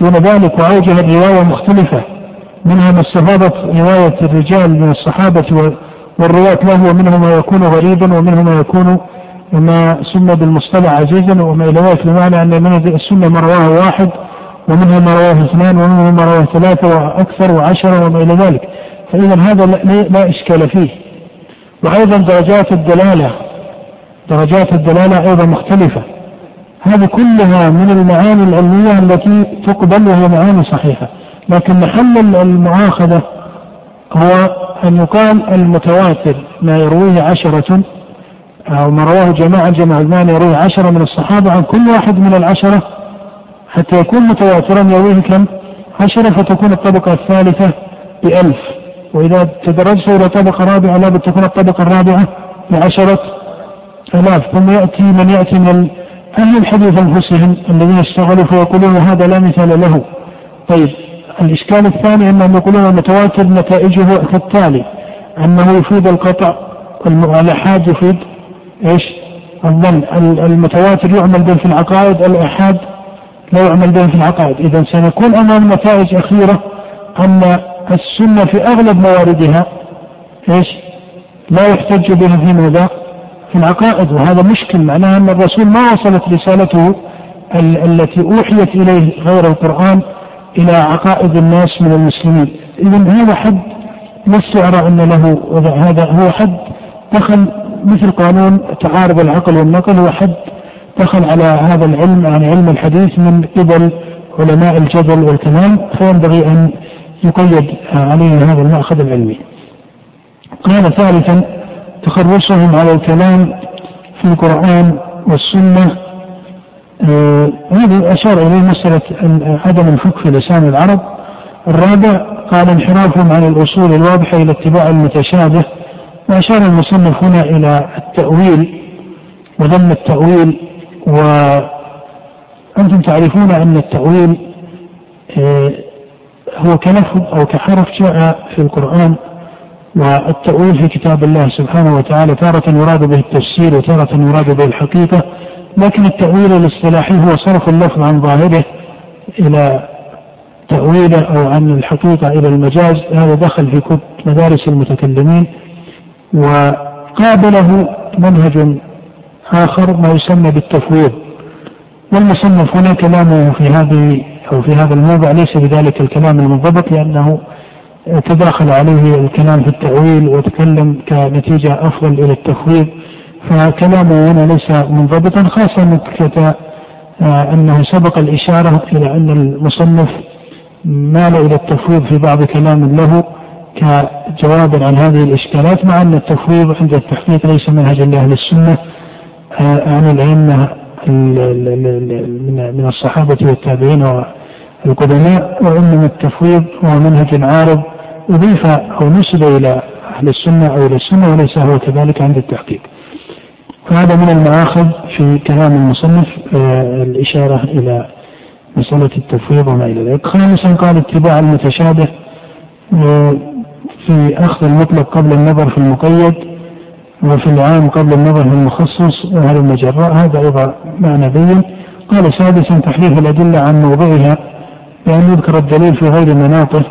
دون ذلك وأوجه الرواية مختلفة. منها ما استفادت رواية الرجال من الصحابة والرواة له ومنه ما يكون غريبا ومنه ما يكون ما سمى بالمصطلح عزيزا وما إلى ذلك بمعنى أن من السنة ما رواه واحد ومنها ما رواه اثنان ومنه ما رواه ثلاثة وأكثر وعشرة وما إلى ذلك. فإذا هذا لا إشكال فيه. وأيضا درجات الدلالة. درجات الدلالة أيضا مختلفة. هذه كلها من المعاني العلمية التي تقبل وهي معاني صحيحة. لكن محل المؤاخذة هو أن يقال المتواتر ما يرويه عشرة أو ما رواه جماعة جمع المعنى يرويه عشرة من الصحابة عن كل واحد من العشرة حتى يكون متواترا يرويه كم؟ عشرة فتكون الطبقة الثالثة بألف وإذا تدرجت إلى طبقة رابعة لابد تكون الطبقة الرابعة بعشرة آلاف ثم يأتي من يأتي من أهل الحديث أنفسهم الذين اشتغلوا فيقولون هذا لا مثال له طيب الإشكال الثاني أنهم يقولون المتواتر نتائجه كالتالي أنه يفيد القطع والآحاد يفيد إيش؟ الظن المتواتر يعمل به في العقائد الآحاد لا يعمل به في العقائد إذا سنكون أمام نتائج أخيرة أن السنة في أغلب مواردها إيش؟ لا يحتج بها في ماذا؟ في العقائد وهذا مشكل معناه أن الرسول ما وصلت رسالته التي أوحيت إليه غير القرآن إلى عقائد الناس من المسلمين إذا هذا حد استعر أن له هذا هو حد دخل مثل قانون تعارض العقل والنقل هو حد دخل على هذا العلم يعني علم الحديث من قبل علماء الجدل والكلام فينبغي أن يقيد عليه هذا المأخذ العلمي. قال ثالثا تخرصهم على الكلام في القرآن والسنة. آه هذه أشار إليه مسألة عدم الفقه في لسان العرب. الرابع قال انحرافهم عن الأصول الواضحة إلى اتباع المتشابه. وأشار المصنف هنا إلى التأويل وذم التأويل. وأنتم تعرفون أن التأويل آه هو كلفظ أو كحرف جاء في القرآن والتأويل في كتاب الله سبحانه وتعالى تارة يراد به التفسير وتارة يراد به الحقيقة لكن التأويل الاصطلاحي هو صرف اللفظ عن ظاهره إلى تأويله أو عن الحقيقة إلى المجاز هذا دخل في كتب مدارس المتكلمين وقابله منهج آخر ما يسمى بالتفويض. والمصنف هنا كلامه في هذه أو في هذا الموضع ليس بذلك الكلام المنضبط لأنه تداخل عليه الكلام في التأويل وتكلم كنتيجة أفضل إلى التفويض. فكلامه هنا ليس منضبطا خاصة آه، أنه سبق الإشارة إلى أن المصنف مال إلى التفويض في بعض كلام له كجواب عن هذه الإشكالات مع أن التفويض عند التحقيق ليس منهجا لأهل السنة. عن الأئمة من الصحابة والتابعين والقدماء وإنما التفويض هو منهج عارض أضيف أو نسب إلى أهل السنة أو إلى السنة وليس هو كذلك عند التحقيق. فهذا من المآخذ في كلام المصنف آه، الإشارة إلى مسألة التفويض وما إلى ذلك. خامسا قال اتباع المتشابه آه، في أخذ المطلق قبل النظر في المقيد. وفي العام قبل النظر في المخصص وهذا المجراء؟ هذا أيضا معنى بين. قال سادسا تحريف الأدلة عن موضعها بأن يذكر الدليل في غير مناطه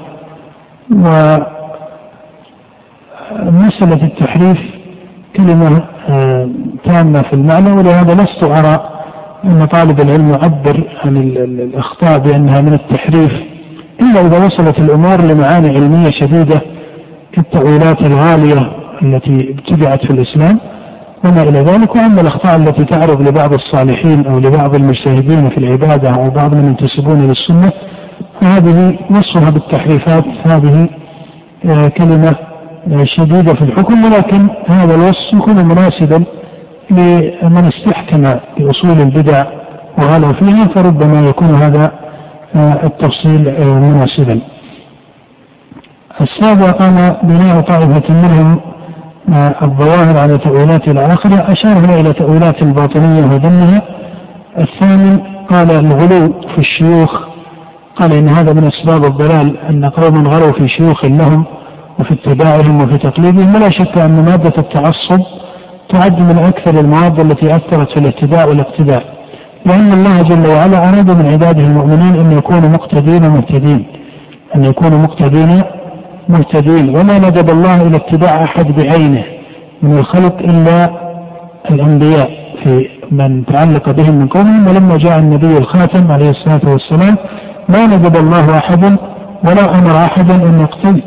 ومسألة التحريف كلمة آه، تامة في المعنى ولهذا لست أرى أن طالب العلم يعبر عن الأخطاء بأنها من التحريف إلا إذا وصلت الأمور لمعاني علمية شديدة كالتأويلات الغالية. التي ابتدعت في الإسلام وما إلى ذلك وأما الأخطاء التي تعرض لبعض الصالحين أو لبعض المجتهدين في العبادة أو بعض من ينتسبون للسنة فهذه وصفها بالتحريفات هذه آه، كلمة آه، شديدة في الحكم ولكن هذا الوصف يكون مناسبا لمن استحكم بأصول البدع وغلوا فيها فربما يكون هذا آه، التفصيل مناسبا. السابع قام بناء طائفة منهم الظواهر على تأويلات إلى آخره أشار هنا إلى تأويلات الباطنية وذمها. الثامن قال الغلو في الشيوخ قال إن هذا من أسباب الضلال أن قوم غلوا في شيوخ لهم وفي اتباعهم وفي تقليدهم ولا شك أن مادة التعصب تعد من أكثر المواد التي أثرت في الاتباع والاقتداء لأن الله جل وعلا أراد من عباده المؤمنين أن يكونوا مقتدين ومهتدين أن يكونوا مقتدين مهتدين وما ندب الله إلى اتباع أحد بعينه من الخلق إلا الأنبياء في من تعلق بهم من قومهم ولما جاء النبي الخاتم عليه الصلاة والسلام ما ندب الله أحدا ولا أمر أحدا أن يقتل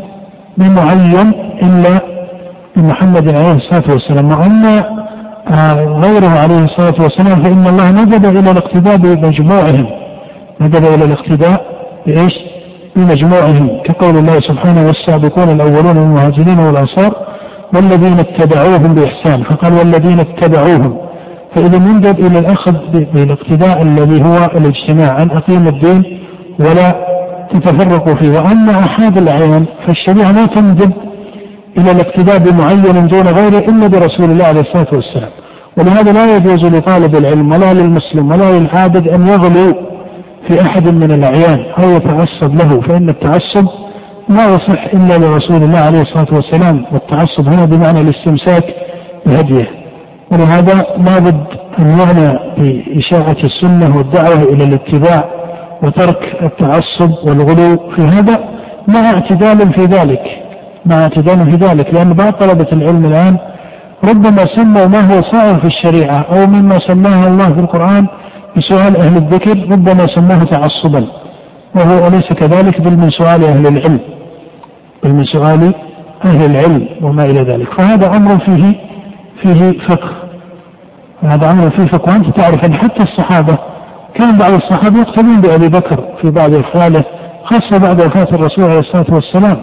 بمعين إلا بمحمد عليه الصلاة والسلام. وأما آه، غيره عليه الصلاة والسلام فإن الله ندب إلى الاقتداء بمجموعهم. ندب إلى الاقتداء بإيش؟ بمجموعهم كقول الله سبحانه والسابقون الأولون من المهاجرين والأنصار والذين اتبعوهم بإحسان. فقال والذين اتبعوهم. فإذا يندب إلى الأخذ بالاقتداء الذي هو الاجتماع أن أقيم الدين ولا تتفرقوا فيه. وأما أحد الأعيان فالشريعة لا تندب إلى الاقتداء بمعين دون غيره إلا برسول الله عليه الصلاة والسلام. ولهذا لا يجوز لطالب العلم ولا للمسلم ولا للعابد أن يغلو في أحد من الأعيان أو يتعصب له فإن التعصب لا يصح إلا لرسول الله عليه الصلاة والسلام والتعصب هنا بمعنى الاستمساك بهديه. ولهذا لابد أن يعنى بإشاعة السنة والدعوة إلى الاتباع وترك التعصب والغلو في هذا مع اعتدال في ذلك مع اعتدال في ذلك لأن بعض طلبة العلم الآن ربما سموا ما هو صائر في الشريعة أو مما سماه الله في القرآن بسؤال أهل الذكر ربما سماه تعصبا وهو أليس كذلك؟ بل من سؤال أهل العلم بل من سؤال أهل العلم وما إلى ذلك. فهذا أمر فيه فيه فقه. هذا أمر فيه فقه. وأنت تعرف أن حتى الصحابة كان بعض الصحابة يقتدون بأبي بكر في بعض أفعاله خاصة بعد وفاة الرسول عليه الصلاة والسلام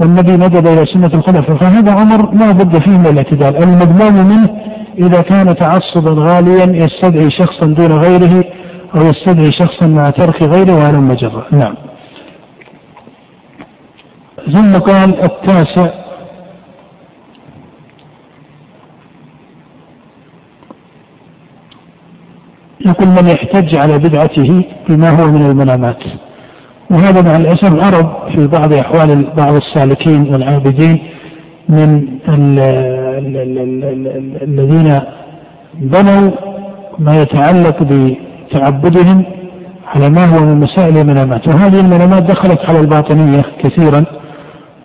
والنبي ندب إلى سنة الخلفاء فهذا أمر لا بد فيه من الاعتدال. المضمون منه إذا كان تعصبا غاليا يستدعي شخصا دون غيره أو يستدعي شخصا مع ترك غيره وهلم جرا نعم. ثم قال التاسع. يقول من يحتج على بدعته بما هو من المنامات وهذا مع الأسف عرض في بعض أحوال بعض السالكين والعابدين من الذين بنوا ما يتعلق بتعبدهم على ما هو من مسائل المنامات. وهذه المنامات دخلت على الباطنية كثيرا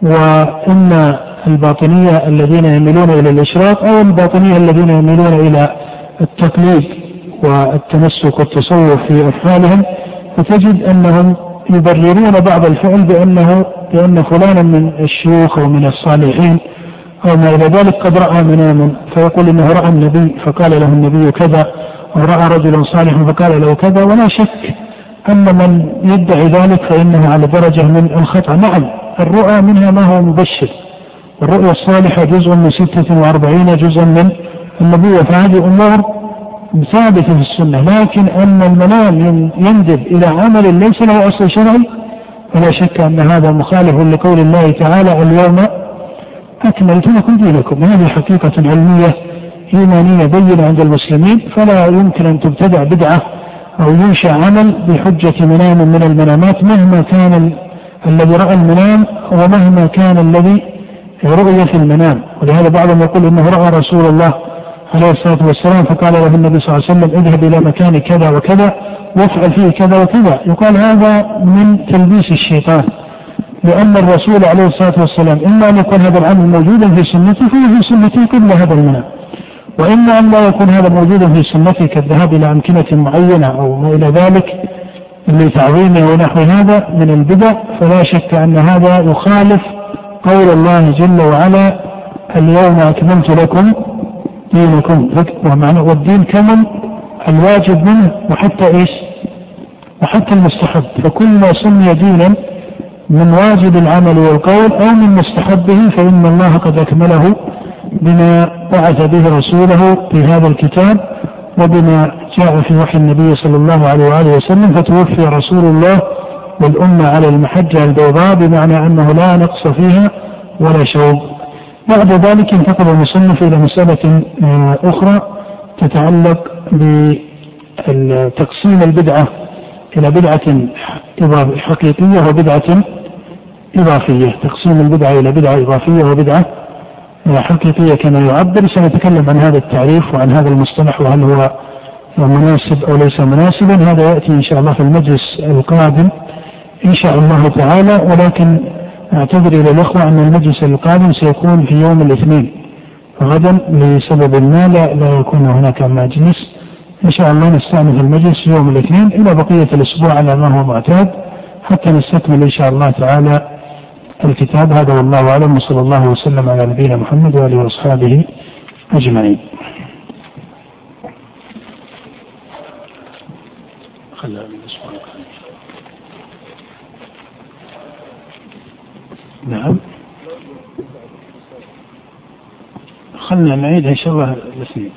وإما الباطنية الذين يميلون إلى الإشراق أو الباطنية الذين يميلون إلى التقليد والتمسك والتصوف في أفعالهم فتجد أنهم يبررون بعض الفعل بأنه بأن فلانا من الشيوخ أو من الصالحين أو ما إلى ذلك قد رأى مناما فيقول إنه رأى النبي فقال له النبي كذا أو رأى رجلا صالحا فقال له كذا ولا شك أن من يدعي ذلك فإنه على درجة من الخطأ. نعم الرؤى منها ما هو مبشر. والرؤيا الصالحة جزء من 46 جزءا من النبوة. فهذه أمور ثابتة في السنة. لكن أن المنام يندب إلى عمل ليس له أصل شرعي فلا شك أن هذا مخالف لقول الله تعالى اليوم أكملت لكم دينكم. هذه حقيقة علمية إيمانية بينة عند المسلمين فلا يمكن أن تبتدع بدعة أو ينشأ عمل بحجة منام من المنامات مهما كان الذي رأى المنام ومهما كان الذي رؤي في المنام. ولهذا بعضهم يقول إنه رأى رسول الله عليه الصلاة والسلام فقال له النبي صلى الله عليه وسلم اذهب إلى مكان كذا وكذا وافعل فيه كذا وكذا. يقال هذا من تلبيس الشيطان. لأن الرسول عليه الصلاة والسلام إما أن يكون هذا العمل موجودا في سنته فهو في سنته قبل هذا المنام وإما أن لا يكون هذا موجودا في سنته كالذهاب إلى أمكنة معينة أو ما إلى ذلك لتعظيمه ونحو هذا من البدع فلا شك أن هذا يخالف قول الله جل وعلا اليوم أكملت لكم دينكم ومعنى والدين كمل الواجب منه وحتى إيش؟ وحتى المستحب فكل ما سمي دينا من واجب العمل والقول أو من مستحبه فإن الله قد أكمله بما بعث به رسوله في هذا الكتاب وبما جاء في وحي النبي صلى الله عليه وآله وسلم فتوفي رسول الله والأمة على المحجة البيضاء بمعنى أنه لا نقص فيها ولا شوب بعد ذلك ينتقل المصنف إلى مسألة أخرى تتعلق بتقسيم البدعة إلى بدعة حقيقية وبدعة إضافية تقسيم البدعة إلى بدعة إضافية وبدعة حقيقية كما يعبر. سنتكلم عن هذا التعريف وعن هذا المصطلح وهل هو مناسب أو ليس مناسبا. هذا يأتي إن شاء الله في المجلس القادم إن شاء الله تعالى. ولكن أعتذر إلى الأخوة أن المجلس القادم سيكون في يوم الاثنين غدا لسبب ما لا, لا يكون هناك مجلس. إن شاء الله نستأنف المجلس يوم الاثنين إلى بقية الأسبوع على ما هو معتاد حتى نستكمل إن شاء الله تعالى الكتاب هذا والله أعلم وصلى الله وسلم على نبينا محمد وآله وأصحابه أجمعين. نعم. خلنا نعيد إن شاء الله الاثنين.